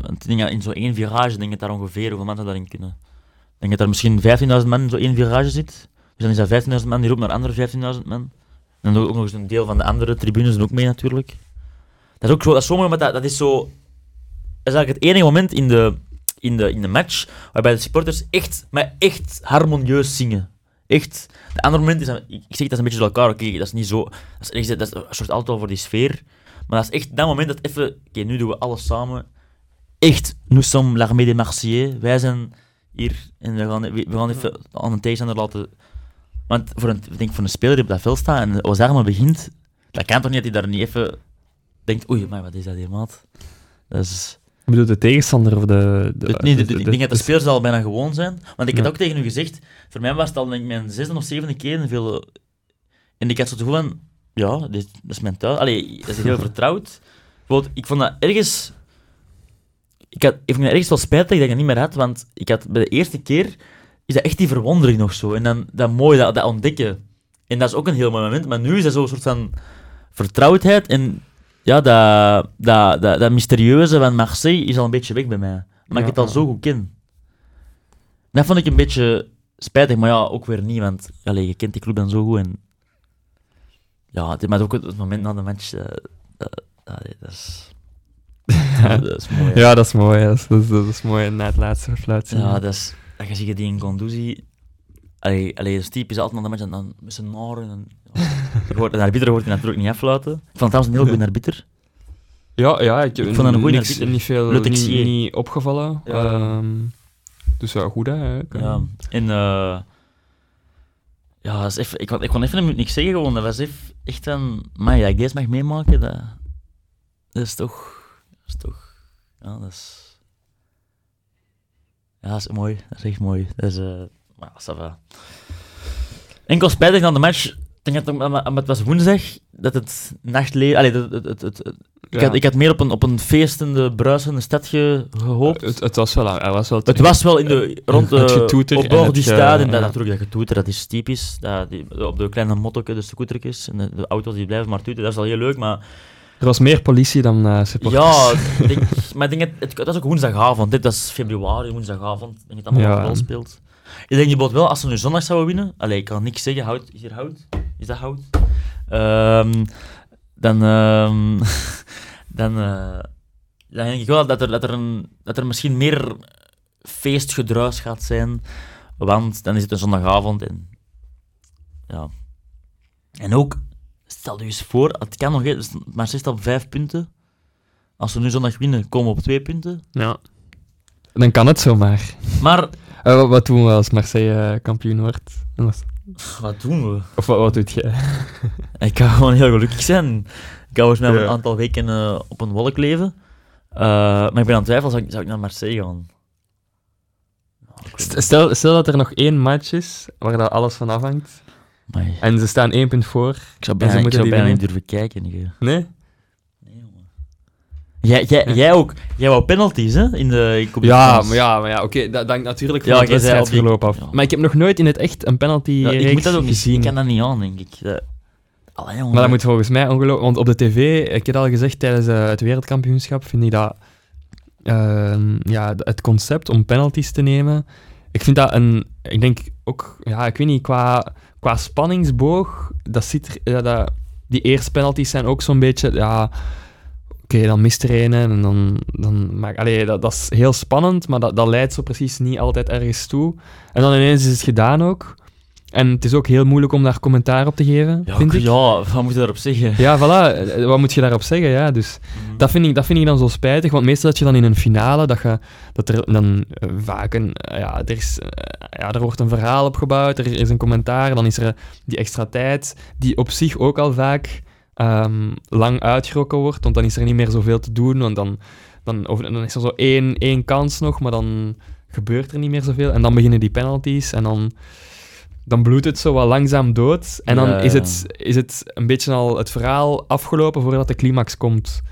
Want in zo'n één virage, denk ik daar ongeveer hoeveel mensen daarin kunnen. Ik denk dat er misschien 15.000 man in zo'n één virage zit. Dus dan is dat 15.000 man die roepen naar andere 15.000 man. En dan ook nog eens een deel van de andere tribunes doen ook mee natuurlijk. Dat is ook zo, dat is zo maar dat, dat is zo... Dat is eigenlijk het enige moment in de, in, de, in de match waarbij de supporters echt, maar echt harmonieus zingen. Echt. De andere moment is, ik ik zeg dat is een beetje door elkaar, oké, dat is niet zo... Dat is, dat is soort altijd wel voor die sfeer. Maar dat is echt dat moment dat even... Oké, nu doen we alles samen. Echt, nous sommes l'armée des Marseillais. Wij zijn hier en we gaan, we, gaan even aan een tegenstander laten... Want voor een, denk voor een speler die op dat veld staat en Ozarma begint, dat kan toch niet dat hij daar niet even denkt, oei, maar wat is dat hier, maat? Dat is... Ik bedoel, de tegenstander of de... de, nee, de- de- ik denk dat de spelers al bijna gewoon zijn. Want ik Ja. had ook tegen u gezegd, voor mij was het al denk ik, mijn zesde of zevende keer in veel... En ik had zo het gevoel van, ja, dit, dat is mijn thuis. Allee, dat is heel <laughs> vertrouwd. Ik vond dat ergens... Ik, had, ik vond ergens wel spijtig dat ik dat niet meer had, want ik had bij de eerste keer is dat echt die verwondering nog zo. En dan dat mooi, dat, dat ontdekken. En dat is ook een heel mooi moment. Maar nu is dat zo'n soort van vertrouwdheid. En ja, dat, dat, dat, dat mysterieuze van Marseille is al een beetje weg bij mij. Maar ik het al zo goed ken. Dat vond ik een beetje spijtig, maar ja, ook weer niet. Want je kent die club dan zo goed. En ja, het, maar ook het, het moment na de match. dat, is, <laughs> dat is mooi. hè. Ja, dat is mooi. hè. Dat is, dat is, dat is mooi na het laatste fluitje. Ja, dat is... Dat je ziet die in Gondouzi... Allee, allee, dat type is altijd naar de match en dan met zijn naren. En, <laughs> hoort- de arbiter hoort je natuurlijk niet affluiten. Ik vond het trouwens een heel goede arbiter. Ja, ja ik, Ik vond een goeie niks, arbiter. niet veel niet, niet opgevallen. Ja. Ehm, dus ja, goed hè. Ja. En... eh ja, is even, ik, kon, ik kon even een minuut niks zeggen, gewoon. Dat was even, echt van... Maar ja, ik deze mag meemaken, dat, dat is toch... Dat is toch... Ja, dat is... Ja, dat is mooi. Dat is echt mooi. Dat is... eh maar. Enkel spijtig aan de match... Ik denk dat het, maar- het was woensdag, dat het nachtleven... Allee, dat, het, het, het, het- ik, had, ik had meer op een, op een feestende, bruisende stad ge- gehoopt. Het, het was wel, er was wel Het was wel in de, rond Het de, getoeter op het die stad. En dat, natuurlijk, dat getoeter, dat is typisch. Dat, die, op de kleine mottoken, de scootertjes en de, de auto's die blijven maar toeteren, dat is al heel leuk. Maar Er was meer politie dan eh supporters. ja, <laughs> ik denk, maar ik denk, het, het, dat is ook woensdagavond. Dit dat is februari, woensdagavond. Ik denk dat het allemaal Ja. wel speelt. Ik denk bijvoorbeeld wel, als ze nu zondag zouden winnen... Allee, ik kan niks zeggen. Hout, is hier hout? Is dat hout? Ehm, dan... ehm, <laughs> dan, eh, dan denk ik wel dat er, dat, er een, dat er misschien meer feestgedruis gaat zijn. Want dan is het een zondagavond en... Ja. En ook, stel je eens voor, het kan nog... hè, Maar ze staat op vijf punten. Als we nu zondag winnen, komen we op twee punten. Ja. Dan kan het zomaar. Maar, Eh, wat, doen we als Marseille eh, kampioen wordt? En wat- wat doen we? Of wat, wat doet jij? <laughs> Ik kan gewoon heel gelukkig zijn. Ik ga volgens mij Ja. een aantal weken eh, op een wolk leven. Eh, maar ik ben aan het twijfelen, zou ik, zou ik naar Marseille gaan? Nou. Stel, stel dat er nog één match is waar dat alles van afhangt. Amai. En ze staan één punt voor. Ik zou En ze bijna, ik moeten zou bijna niet durven kijken. Nige. Nee? Jij, jij, jij ook. Jij wou penalties, hè? In de, in ja, maar ja, maar ja oké, dat hangt natuurlijk van ja, het wedstrijdsverloop af. Ja. Maar ik heb nog nooit in het echt een penalty ja, ik moet dat ook gezien. Ik kan dat niet aan, denk ik. Dat... Allee, maar dat moet volgens mij ongelooflijk... Want op de tv, ik heb al gezegd, tijdens uh, het wereldkampioenschap vind ik dat... Uh, ja, het concept om penalties te nemen... Ik vind dat een... Ik denk ook... Ja, ik weet niet, qua, qua spanningsboog... Dat zit er... Ja, dat, die eerste penalties zijn ook zo'n beetje... Ja, Oké, dan mist er een en dan... dan maar, allee, dat, dat is heel spannend, maar dat, dat leidt zo precies niet altijd ergens toe. En dan ineens is het gedaan ook. En het is ook heel moeilijk om daar commentaar op te geven, ja, vind ik. Ja, wat moet je daarop zeggen? Ja, voilà. Wat moet je daarop zeggen? Ja, dus mhm. dat, vind ik, dat vind ik dan zo spijtig, want meestal dat je dan in een finale, dat, je, dat er dan uh, vaak een... Uh, ja, er, is, ja, er wordt een verhaal opgebouwd, er is een commentaar, dan is er die extra tijd, die op zich ook al vaak um, lang uitgerokken wordt, want dan is er niet meer zoveel te doen, want dan, dan, of, dan is er zo één, één kans nog, maar dan gebeurt er niet meer zoveel. En dan beginnen die penalties en dan dan bloedt het zo wat langzaam dood. En dan is, het, is het een beetje al het verhaal afgelopen voordat de climax komt.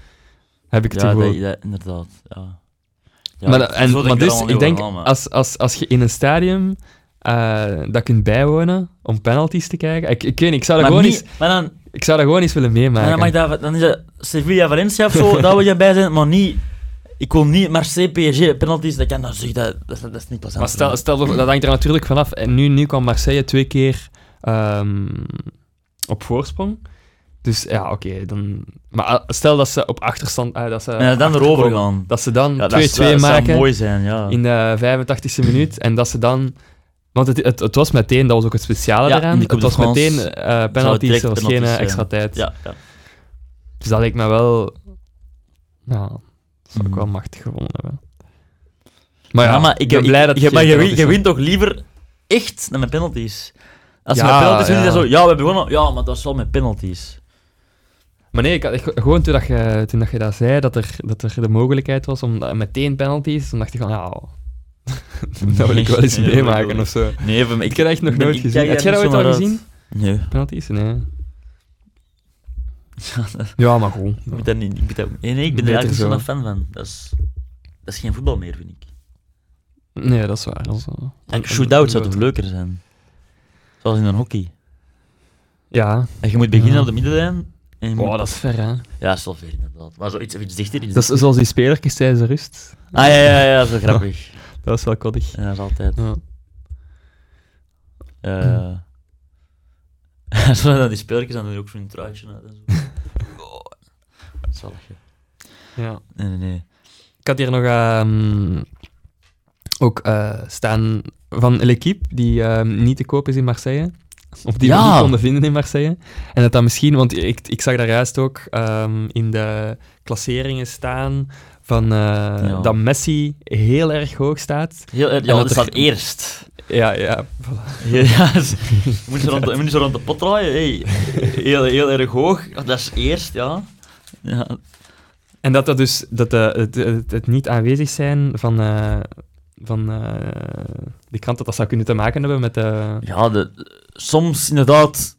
Heb ik het ja, gevoel. Ja, inderdaad. Ja. Ja, maar, en, maar dus, ik denk, als, als, als je in een stadium uh, dat kunt bijwonen om penalties te kijken... Ik, ik, ik zou dat gewoon eens... Maar dan, ik zou dat gewoon eens willen meemaken. Maar dan, dan is het Sevilla-Valencia of zo, <laughs> dat wil je bij zijn, maar niet ik wil niet Marseille, PSG, penalties, dat kan dat, dat, dat, dat is niet pas Maar stel, stel, dat hangt er natuurlijk vanaf. En nu, nu kwam Marseille twee keer um, op voorsprong. Dus ja, oké, dan... Maar ah, stel dat ze op achterstand... Uh, dat ze ja, dan erover gaan. Dat ze dan 2-2 ja, maken. Dat zou mooi zijn, ja. In de 85e minuut. En dat ze dan... Want het, het, het, was meteen, dat was ook het speciale ja, eraan. Het was meteen uh, penalties, er was geen uh, extra tijd. Ja, ja. Dus dat leek me wel... Ja, zou ik wel mhm. machtig gevonden hebben. Maar ja, maar ik ben blij dat je, maar je, je wint toch liever echt dan met penalties? Als je met penalties wint, dan zo, ja, we hebben gewonnen. Ja, maar dat is wel met penalties. Maar nee, ik had, gewoon toen, dat je, toen dat je dat zei, dat er, dat er de mogelijkheid was om meteen penalties, dan dacht ik van, ja, <laughs> dat wil ik wel eens meemaken of zo. Nee, maar ik, ik heb echt nog nooit gezien. Heb jij dat ooit al gezien? Nee. Penalties? Nee. <laughs> Ja, maar gewoon. Ik ben, niet, ik ben, nee, nee, ik ben er eigenlijk zo'n fan van. Dat is, dat is geen voetbal meer, vind ik. Nee, dat is waar. Dat is, en shootout zou toch leuker zijn? Zoals in een hockey. Ja. En je moet beginnen op de middenlijn. En oh, dat is ver, hè? Ja, dat is wel ver, inderdaad. Maar zo iets, iets dichter. Iets dat is zoals die spelertjes tijdens de rust. Ah, ja, ja, ja, zo <laughs> grappig. Dat is wel koddig. Ja, dat is altijd. Ja. Uh, <laughs> Zo dan die speeltjes, dan doe je ook zo'n truitje uit. En zo. <laughs> oh, dat Ja. Nee, nee, nee. Ik had hier nog um, ook uh, staan van L'Equipe, die um, niet te koop is in Marseille. Of die we niet konden vinden in Marseille. En dat dat misschien, want ik, ik zag daar juist ook um, in de klasseringen staan van uh, ja. dat Messi heel erg hoog staat. Heel, ja, dat staat eerst. Ja, ja. ja <laughs> moet, je rond, moet je rond de pot draaien. Hey. Heel, heel erg hoog. Dat is eerst, ja. ja. En dat, dat dus, dat de, het, het, het niet aanwezig zijn van, uh, van uh, die krant, dat dat zou kunnen te maken hebben met... Uh... Ja, de, soms inderdaad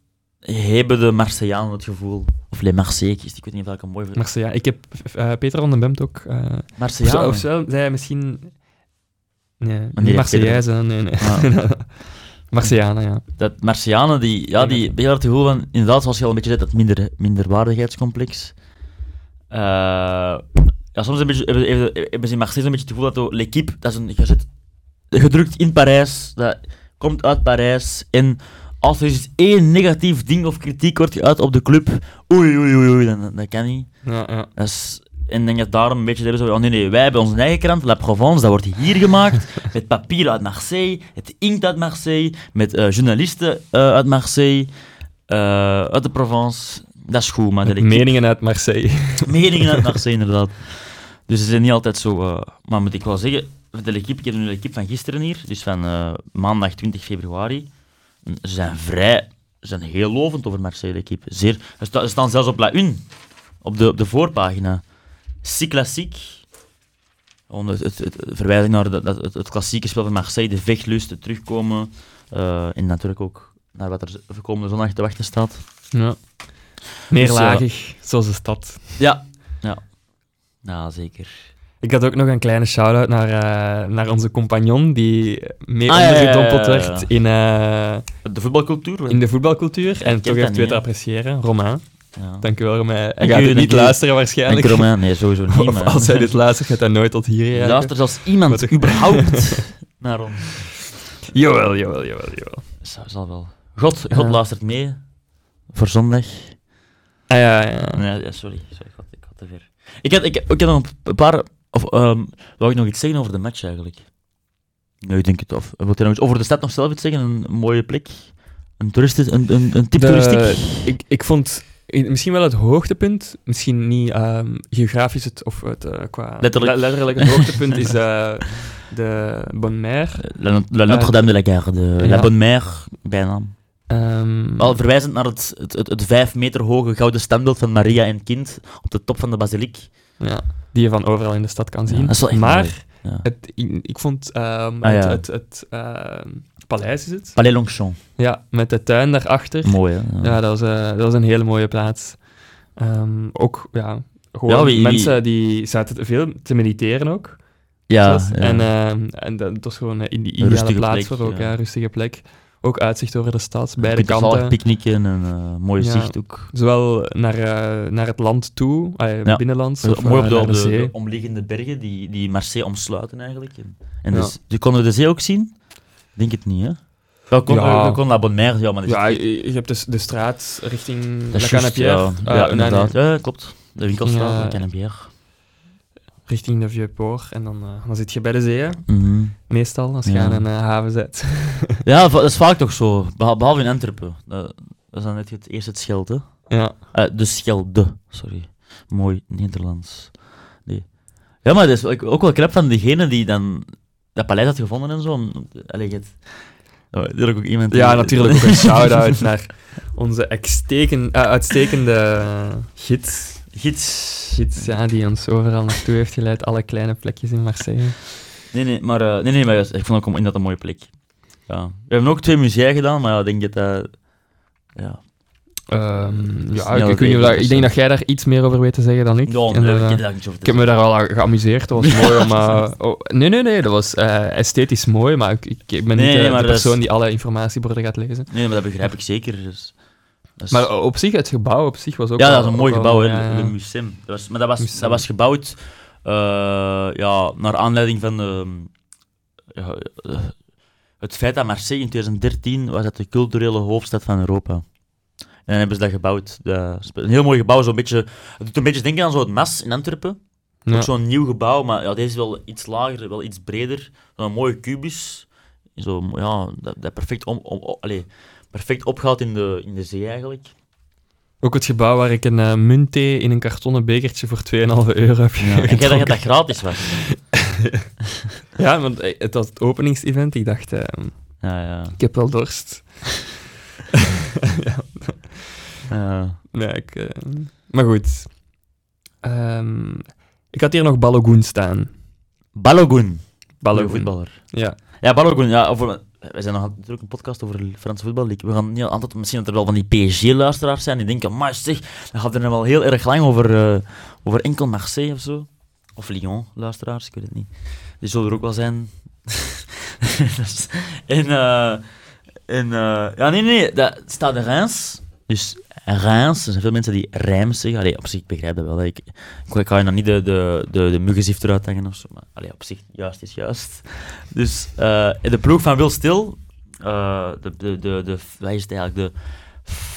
hebben de Marseillaren het gevoel. Of les Marseillais, ik weet niet of ik een mooi vind. Marseilla. Ik heb uh, Peter van den Bemt ook... Uh, Marseillaren? Of, zo, zei misschien... Nee, niet Marseillaise, nee, nee. Ah. <laughs> Marseillane, ja. Dat Marseillane, die, ja, die heel het gevoel van, inderdaad, zoals je al een beetje zei, dat minder, minderwaardigheidscomplex. Uh, ja, soms hebben, hebben, hebben ze in Marseille een beetje het gevoel dat l'équipe, dat is een, gezet, gedrukt in Parijs, dat komt uit Parijs, en als er eens één negatief ding of kritiek wordt geuit op de club, oei, oei, oei, oei dan, dat kan niet. Ja, ja. Dat is, en denk dat daarom een beetje zo, oh nee, nee, wij hebben onze eigen krant, La Provence, dat wordt hier gemaakt, <laughs> met papier uit Marseille, het inkt uit Marseille, met uh, journalisten uh, uit Marseille, uh, uit de Provence. Dat is goed, maar... Meningen uit Marseille. <laughs> Meningen uit Marseille, <laughs> inderdaad. Dus ze zijn niet altijd zo... maar moet ik wel zeggen, de equipe, ik heb nu de equipe van gisteren hier, dus van maandag 20 februari. Ze zijn vrij... Ze zijn heel lovend over Marseille, de equipe. Zeer, ze staan zelfs op la une, op de, op de voorpagina si klassiek. Het, het, het, verwijzing naar het, het, klassieke spel van Marseille, de vechtlust, het terugkomen. Uh, en natuurlijk ook naar wat er komende zondag te wachten staat. Ja. Meerlagig, dus, uh, zoals de stad. Ja, ja. Ja, zeker. Ik had ook nog een kleine shout-out naar, uh, naar onze compagnon, die mee ah, ondergedompeld ja, ja, werd in... Uh, de voetbalcultuur? In de voetbalcultuur. en toch heeft weten appreciëren. Romain. Ja. Dank u wel, Romain. Hij gaat het niet luisteren waarschijnlijk. Romain. Nee, sowieso <laughs> niet. Of als hij dit luistert, gaat hij nooit tot hier rijden. Luistert als iemand überhaupt <laughs> naar ons. Jawel, jawel, jawel, jawel. Zal, zal wel. God, God luistert mee voor zondag. Ah, ja, ja. Nee, ja sorry. sorry God, ik had te ver. Ik heb, ik, ik heb nog een paar... Of um, wou ik nog iets zeggen over de match eigenlijk? Nee, ik denk het. Of wilt je nog iets over de stad nog zelf iets zeggen? Een mooie plek? Een, toeristisch, een, een, een tip toeristiek? Ik, ik vond misschien wel het hoogtepunt, misschien niet um, geografisch het, of het, uh, qua letterlijk. letterlijk het hoogtepunt is uh, de Bonne Mère. La, la Notre-Dame de la Garde, ja. La Bonne Mère, bijnaam. Um, Wel verwijzend naar het, het, het, het, vijf meter hoge gouden standbeeld van Maria en kind op de top van de basiliek. Ja, die je van overal in de stad kan zien. Ja, maar het, ik, ik, vond um, ah, het, het uh, paleis is het. Palais Longchamp. Ja, met de tuin daarachter. Mooi, hè? Ja, dat, was, uh, dat was een hele mooie plaats. Um, ook, ja, gewoon wie, mensen die zaten veel te mediteren ook. Ja, ja. En, uh, en dat was gewoon in die ideale plaats plek, voor ook, ja. ja rustige plek. Ook uitzicht over de stad, beide kanten. picknicken en uh, mooie zicht ook. Zowel naar, uh, naar het land toe, uh, ja. binnenlands, of mooi op de, de, de, de, omliggende bergen die, die Marseille omsluiten eigenlijk. En, en dus, je konden we de zee ook zien? Denk het niet, hè? Wel, kon, ja. kon La Bonne ja, maar... Is ja, je, je hebt dus de straat richting La Canapierre. Ja, ja inderdaad. Ja, klopt. De winkelstraat, La Canapierre richting de Vieux-Port. En dan, uh, dan zit je bij de zee, mm meestal, als je aan een uh, haven zit. <laughs> ja, dat is vaak toch zo. Behalve in Antwerpen. Dat, is dan net het, eerst het Schelde. Ja. Uh, de Schelde, sorry. Mooi Nederlands. Nee. Ja, maar dat is ook wel knap van degene die dan dat paleis had gevonden en zo. Allee, het... Oh, ook iemand ja, natuurlijk ook een <laughs> shout-out naar onze uitstekende gids gids. Gids, ja, die ons overal naartoe heeft geleid, alle kleine plekjes in Marseille. Nee, nee, maar, uh, nee, nee, maar ik vond ook inderdaad een mooie plek. Ja. We hebben ook twee musea gedaan, maar ja, ik denk dat dat... Ja, Um, ja, ik, ik, weet ik denk dat jij daar iets meer over weet te zeggen dan ik. En, uh, ik, ik, ik heb me daar al geamuseerd. Dat was <laughs> mooi om. Uh, oh, nee, nee, nee, dat was uh, esthetisch mooi, maar ik, ik ben niet nee, de, persoon is... die alle informatieborden gaat lezen. Nee, maar dat begrijp ik zeker. Dus. Maar op zich, het gebouw op zich was ook Ja, dat is een mooi gebouw, hè, ja, museum. Dat was, maar dat was, dat was gebouwd ja, naar aanleiding van ja, uh, het feit dat Marseille in 2013 was dat de culturele hoofdstad van Europa. En dan hebben ze dat gebouwd. Dat een heel mooi gebouw, zo'n beetje... Het doet een beetje denken aan zo'n Mas in Antwerpen. Ja. Ook zo'n nieuw gebouw, maar ja, deze is wel iets lager, wel iets breder. Zo'n mooie kubus. Zo, ja, dat, dat perfect om... om, om allez, perfect opgehaald in de, in de zee eigenlijk. Ook het gebouw waar ik een uh, muntthee in een kartonnen bekertje voor 2,5 euro heb ja. Ik dacht dat dat gratis was. <laughs> ja, want eh, het was het openingsevent. Ik dacht, uh, ja, ja. ik heb wel dorst. <laughs> ja. ik, uh, maar goed. Um, ik had hier nog Balogun staan. Balogun? Balogun. voetballer. Ja. Ja, Balogun, ja. Over, wij zijn nog natuurlijk een podcast over de Franse voetbal. We gaan niet altijd, misschien dat er wel van die PSG-luisteraars zijn die denken, maar zeg, dan gaat er wel heel erg lang over, uh, over enkel Marseille of zo. Of Lyon-luisteraars, ik weet het niet. Die zullen er ook wel zijn. <laughs> en, uh, en uh, ja, nee, nee, dat staat de Reims. Dus Reims, er zijn veel mensen die Reims zeggen. Op zich begrijp dat wel. Ik, ik kan je dan niet de, de, de, de muggenzift eruit hangen of zo. Maar allee, op zich, juist is juist. Dus uh, de ploeg van Wil Stil, uh, de, de, de, de, wat eigenlijk? De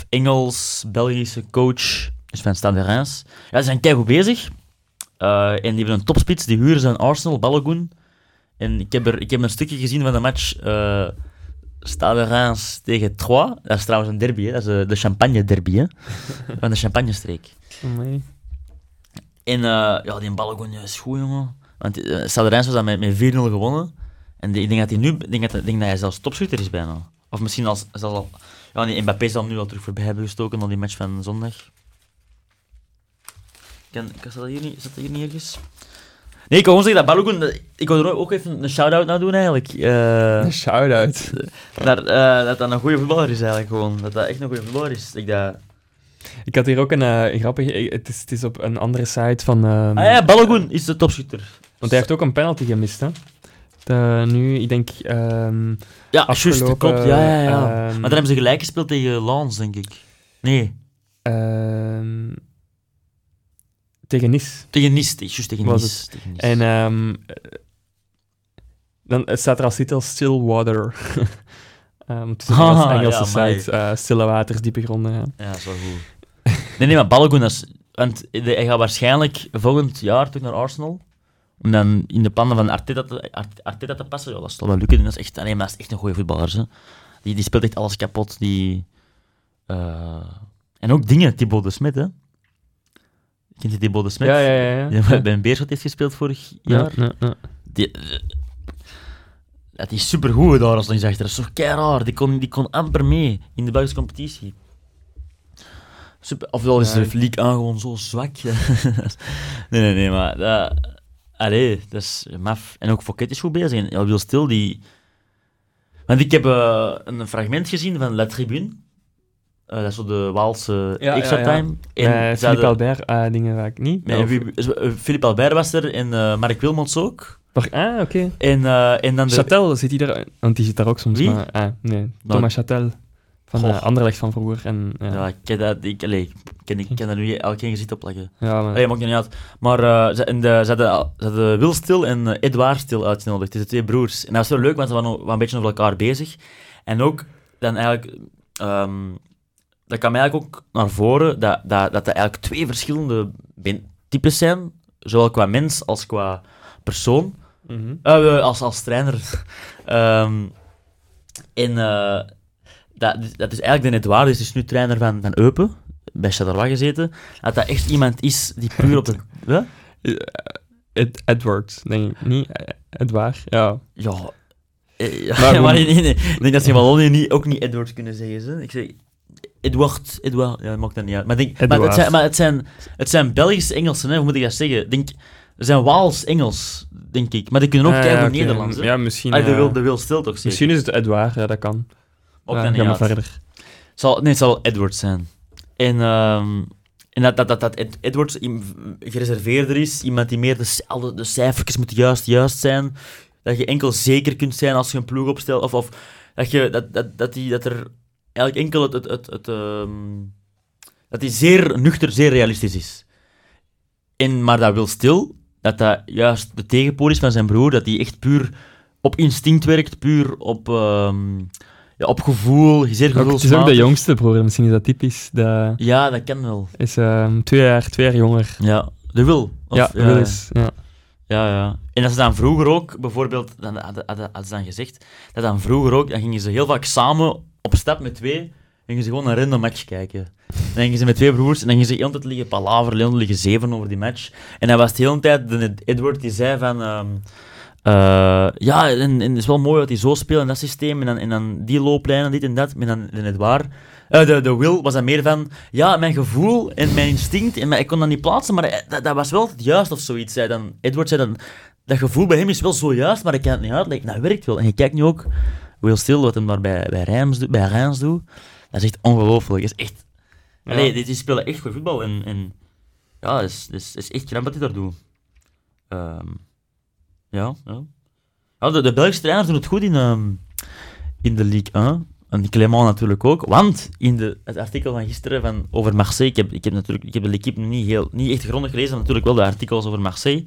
Engels-Belgische coach dus van Stade Reims. Ja, ze zijn keihard bezig. Uh, en die hebben een topspits, die huren zijn Arsenal, Balogun. En ik heb, er, ik heb een stukje gezien van de match Stade Reims tegen Troyes. Dat is trouwens een derby, hè. dat is de, de Champagne derby hè. <laughs> van de Champagne-streek. Oh, en uh, ja, die Balogun is goed, jongen. Want uh, Stade Reims was dan met, met 4-0 gewonnen. En die, ik denk dat hij nu, denk dat, denk dat hij zelfs topschutter is bijna. Of misschien als, zelfs al, ja, Mbappé zal nu al terug voorbij hebben gestoken al die match van zondag. Kan, kan dat hier niet, dat hier niet ergens? Nee, ik wil gewoon zeggen dat Balogun... Ik wil er ook even een shout-out naar doen, eigenlijk. Uh, een shout-out? <laughs> Naar, uh, dat dat een goede voetballer is, eigenlijk, gewoon. Dat dat echt een goede voetballer is. Ik dat... Ik had hier ook een uh, grappige... Het is, het is op een andere site van... Uh, ah ja, Balogun is de topschutter. Want hij heeft ook een penalty gemist, hè? Nu, ik denk... Um, ja, juist, klopt. Ja, ja, ja. Um, maar dan hebben ze gelijk gespeeld tegen Lans, denk ik. Nee. Um, tegen Nice. Tegen Nice, juist tegen Nice. Tegen nice. En um, dan het staat er als titel Stillwater. um, <laughs> het is een ah, Engelse ja, site. Uh, stille waters, diepe gronden. Ja, ja dat is wel goed. nee, nee, maar Balogun, is, want hij gaat waarschijnlijk volgend jaar terug naar Arsenal. Om dan in de pannen van Arteta te, Arteta te passen. Ja, dat zal wel lukken. Dat is echt, nee, maar dat is echt een goede voetballer. Hè. Die, die speelt echt alles kapot. Die, uh, en ook dingen, Thibaut de Smet, hè. Kent je Thibaut de Smet? Ja, ja, ja. ja. Die bij een Beerschot heeft gespeeld vorig jaar. Ja, ja, Die, dat is supergoed daar als zegt. Dat is toch raar. Die kon, die kon amper mee in de Belgische competitie. Super, ofwel is de League aan gewoon zo zwak. <laughs> nee, nee, nee, maar dat, allee, dat is maf. En ook Fouquet is goed bezig. En wil stil die. Want ik heb uh, een fragment gezien van La Tribune. Uh, dat is zo de Waalse ja, extra ja, ja. time. En Philippe Albert, uh, dingen ik niet. Philippe Albert was er en Mark Wilmots ook. Ah, oké. En, uh, en dan Chatel, zit hij daar? Want die zit daar ook soms. Wie? Maar, ah, nee. Thomas Chatel. Van de Anderlecht van vroeger. En, ja. ik ken dat, ik, allez, ken, ik ken dat nu elke keer gezicht opleggen. Ja, maar... Allee, maakt niet uit. Maar uh, ze, en de, ze, hadden, ze hadden Wil Stil en uh, Edouard Stil uitgenodigd. Het zijn twee broers. En dat was wel leuk, want ze waren, waren een beetje over elkaar bezig. En ook dan eigenlijk... Um, dat kwam eigenlijk ook naar voren dat, dat, dat er eigenlijk twee verschillende types zijn. Zowel qua mens als qua persoon. Mm als, als trainer. um, <laughs> en uh, dat, dat is eigenlijk de Edouard, dus is nu trainer van, van Eupen, bij Charleroi gezeten. Dat dat echt iemand is die puur op de... <laughs> Huh? Ed, Edward, denk ik. Niet Edouard, ja. Ja. maar, <laughs> maar nee, nee, Ik denk dat ze wel niet, ook niet Edward kunnen zeggen. Ze. Ik zeg... Edward, Edward, ja, dat maakt dat niet uit. Maar, denk, maar, het, zijn, maar het, zijn, het zijn Belgische Engelsen, hè, hoe moet ik dat zeggen? Denk, ze zijn Waals-Engels, denk ik. Maar die kunnen ook uh, kijken okay. Nederlands. Ja, misschien. Ah, de, wil, de wil stil toch zeker? Misschien is het Edouard, ja, dat kan. Ook ja, dan niet verder. Zal, nee, het zal Edward zijn. En, um, en dat, dat, dat, dat Edward gereserveerder is, iemand die meer de, de cijfertjes moeten juist, juist zijn. Dat je enkel zeker kunt zijn als je een ploeg opstelt. Of, of dat, je, dat, dat, dat, die, dat er eigenlijk enkel het, het, het, het um, dat die zeer nuchter, zeer realistisch is. En, maar dat wil stil, dat dat juist de tegenpool is van zijn broer, dat hij echt puur op instinct werkt, puur op, um, ja, op gevoel, zeer gevoelsmatig. Het is ook de jongste broer, misschien is dat typisch. De... Ja, dat kan wel. Is um, twee, jaar, twee jaar jonger. Ja, de wil. Of, ja, de wil is, ja. Ja, ja. En als ze dan vroeger ook, bijvoorbeeld, dan hadden, hadden ze dan gezegd, dat dan vroeger ook, dan gingen ze heel vaak samen op stap met twee, gingen ze gewoon een random match kijken. Dan gingen ze met twee broers en dan ze de hele tijd liggen palaver, de liggen zeven over die match. En dan was de hele tijd Edward die zei van... Um, uh, ja, en, en, het is wel mooi dat hij zo speelt in dat systeem. En dan, en dan die looplijnen, dit en dat. Maar dan de Edouard... Uh, de, de Will was dan meer van... Ja, mijn gevoel en mijn instinct. En ik kon dat niet plaatsen, maar eh, dat, dat was wel het juist of zoiets. Zei dan, Edward zei dan... Dat gevoel bij hem is wel zo juist, maar ik kan het niet uitleggen. Dat werkt wel. En je kijkt nu ook... Will Still, wat hem daar bij, bij, Reims, bij Reims doet. Dat is echt ongelooflijk. Dat is echt ja. Die, spelen echt goed voetbal. En, en ja, het is, is, is echt knap wat die daar doen. Um, ja, ja. ja de, de, Belgische trainers doen het goed in, um, in de Ligue 1. En Clément natuurlijk ook. Want in de, het artikel van gisteren van, over Marseille, ik heb, ik heb, natuurlijk, ik heb de L'Equipe niet, heel, niet echt grondig gelezen, maar natuurlijk wel de artikels over Marseille.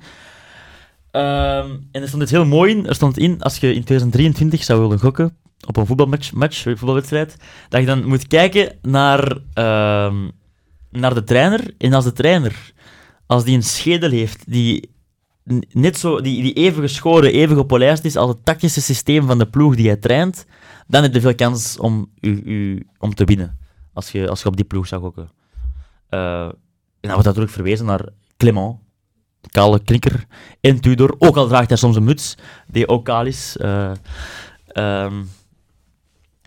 Um, en er stond het heel mooi in. Er stond in, als je in 2023 zou willen gokken, op een voetbalmatch, match, voetbalwedstrijd, dat je dan moet kijken naar, uh, naar de trainer. En als de trainer, als die een schedel heeft die net zo, die, die even geschoren, even gepolijst is als het tactische systeem van de ploeg die hij traint, dan heb je veel kans om, u, om te winnen. Als je, als je op die ploeg zou gokken. Uh, en dan wordt natuurlijk verwezen naar Clement, kale knikker, en Tudor. Ook al draagt hij soms een muts, die ook kaal is. Uh, um,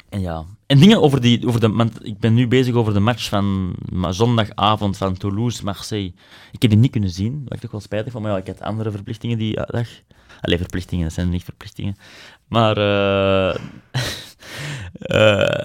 en ja. En dingen over die. Over de, ik ben nu bezig over de match van zondagavond van Toulouse-Marseille. Ik heb die niet kunnen zien, waar ik toch wel spijtig van. Maar ja, ik had andere verplichtingen die dag. Alleen verplichtingen, dat zijn niet verplichtingen. Maar. Uh, uh,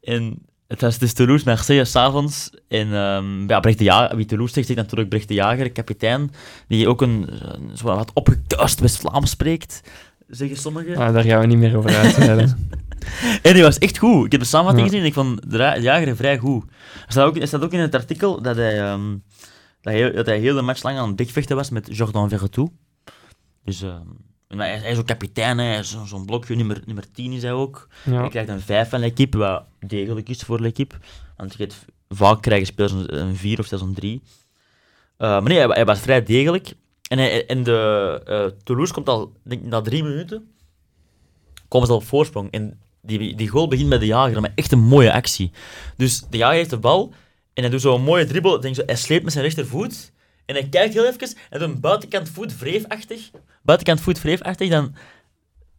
<laughs> en Het was dus Toulouse-Marseille s'avonds. En um, ja, Brecht de Jager, wie Toulouse zegt, zegt natuurlijk Brecht de Jager, kapitein, die ook een, een zo wat opgekuist West-Vlaams spreekt, zeggen sommigen. Ah, daar gaan we niet meer over uitweiden. <laughs> en die was echt goed. Ik heb de samenvatting ja. gezien en ik vond de Jager vrij goed. Er staat ook, er staat ook in het artikel dat hij, um, dat, hij, dat hij heel de match lang aan het bekvechten was met Jordan Verretou. Dus... Um, hij, hij is ook kapitein, hij is zo'n blokje, nummer, nummer 10 is hij ook. Ja. Hij krijgt een 5 van l'equipe, wat degelijk is voor l'equipe. Want je hebt, vaak krijgen spelers een 4 of zelfs een 3. Uh, maar nee, hij, hij, was vrij degelijk. En, hij, en de, uh, Toulouse komt al, denk na drie minuten, komen ze al op voorsprong. En die, die goal begint met de jager, met echt een mooie actie. Dus de jager heeft de bal en hij doet zo'n mooie dribbel. Denk zo, hij sleept met zijn rechtervoet. En hij kijkt heel even en doet een buitenkant voet vreefachtig. Buitenkant voet vreefachtig, dan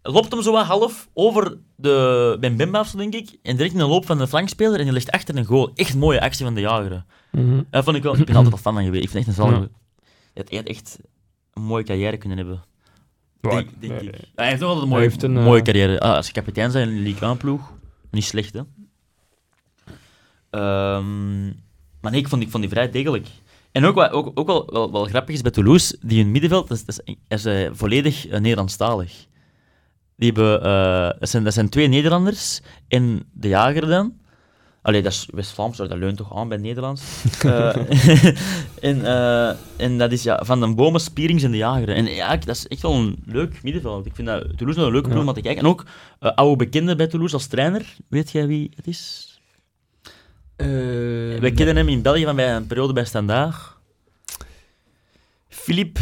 loopt hem zo wat half over de Bembemba of denk ik. En direct in de loop van de flankspeler en die ligt achter een goal. Echt een mooie actie van de jager. Mm Dat vond ik wel. Ik ben altijd al fan van geweest. Ik vind echt een zalige... Hij had echt een mooie carrière kunnen hebben. Denk, denk ik. Hij heeft nog altijd een mooie, een, mooie uh... carrière. Ah, als je kapitein zijn in de Ligue 1 ploeg, niet slecht hè. Um, maar nee, ik vond, ik vond die vrij degelijk. En ook, wat, ook, ook wel, wel, wel, grappig is bij Toulouse, die in middenveld dat is, dat is, uh, volledig uh, Nederlandstalig. Die hebben, uh, dat, zijn, dat zijn twee Nederlanders en de jager dan. Allee, dat is West-Vlaams, dat leunt toch aan bij Nederlands. <laughs> <laughs> en, en dat is ja, van de bomen, Spierings en de jager. En ja, dat is echt wel een leuk middenveld. Ik vind dat Toulouse een leuke ploeg ja. om te kijken. En ook oude bekende bij Toulouse als trainer. Weet jij wie het is? Uh, Wij kennen hem in België van bij een periode bij Standaard. Philippe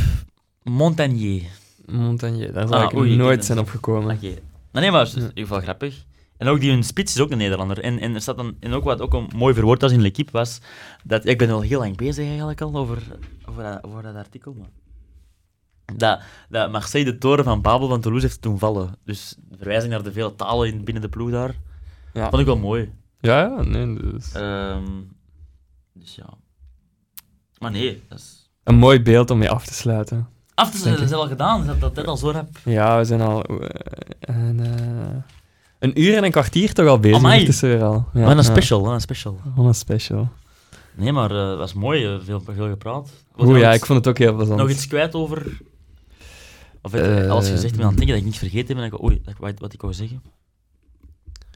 Montagnier. Montagnier, daar zou ah, ik oei, nooit zijn opgekomen. Oké. Okay. Nee, maar het is in ieder geval grappig. En ook die hun spits is ook een Nederlander. En, en, er staat dan, en ook wat ook een mooi verwoord was in L'Equipe was, dat, ik ben al heel lang bezig eigenlijk al over, over, dat, over dat artikel, maar dat, dat Marseille de toren van Babel van Toulouse heeft toen vallen. Dus de verwijzing naar de vele talen in, binnen de ploeg daar, ja. vond ik wel mooi. Ja, ja, nee. Dus... Dus ja. Maar nee, dat is... Een mooi beeld om mee af te sluiten. Af te sluiten, dat is al gedaan, dat dat, dat al zo heb. Ja, we zijn al uh, een, uh, een uur en een kwartier toch al bezig. Amai. Weer al. Ja, een special, een special. een special. Nee, maar het was mooi, veel, veel gepraat. Oeh ja, ik vond het ook heel plezant. Nog iets kwijt over... Of uh, alles gezegd, ik ben aan het denken dat ik niet vergeten ben. Ik, oei, wat, wat ik wou zeggen.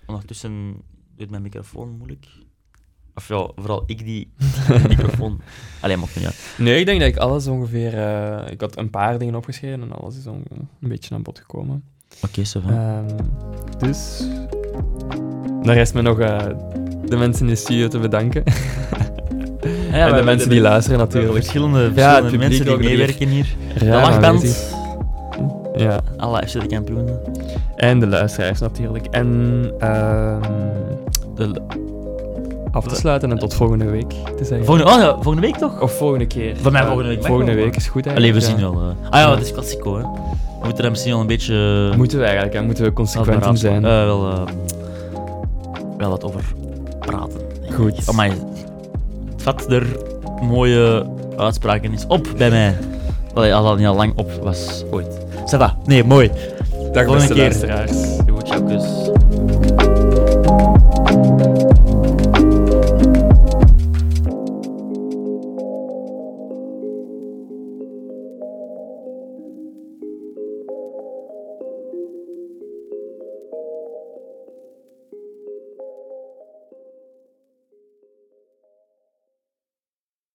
Ondertussen doet mijn microfoon moeilijk. Of ja, vooral ik die <laughs> microfoon. Alleen maar niet uit. Nee, ik denk dat ik alles ongeveer. Uh, ik had een paar dingen opgeschreven en alles is een beetje aan bod gekomen. Oké, zo um, Dus. Dan rest me nog uh, de mensen in de studio te bedanken. Ja, <laughs> en de mensen die luisteren natuurlijk. Verschillende, verschillende ja, mensen die meewerken hier. De lachband. Ja. Alle FC de kampioenen. En de luisteraars natuurlijk. En uh, de, af te sluiten en tot volgende week te zeggen. Volgende, oh ja, volgende week toch? Of volgende keer. Voor mij volgende week. Volgende week is goed eigenlijk. Allee, we zien wel. Uh. Ah ja, het is klassico hè. We moeten daar misschien wel een beetje... Uh, moeten we eigenlijk, hè? Moeten we consequent in zijn. Uh, wel, uh, wel wat over praten. Goed. Oh, maar het vat er mooie uitspraken is op bij mij. Allee, als dat niet al lang op was ooit. Ça va. Nee, mooi. Dag beste luisteraars. Doe het,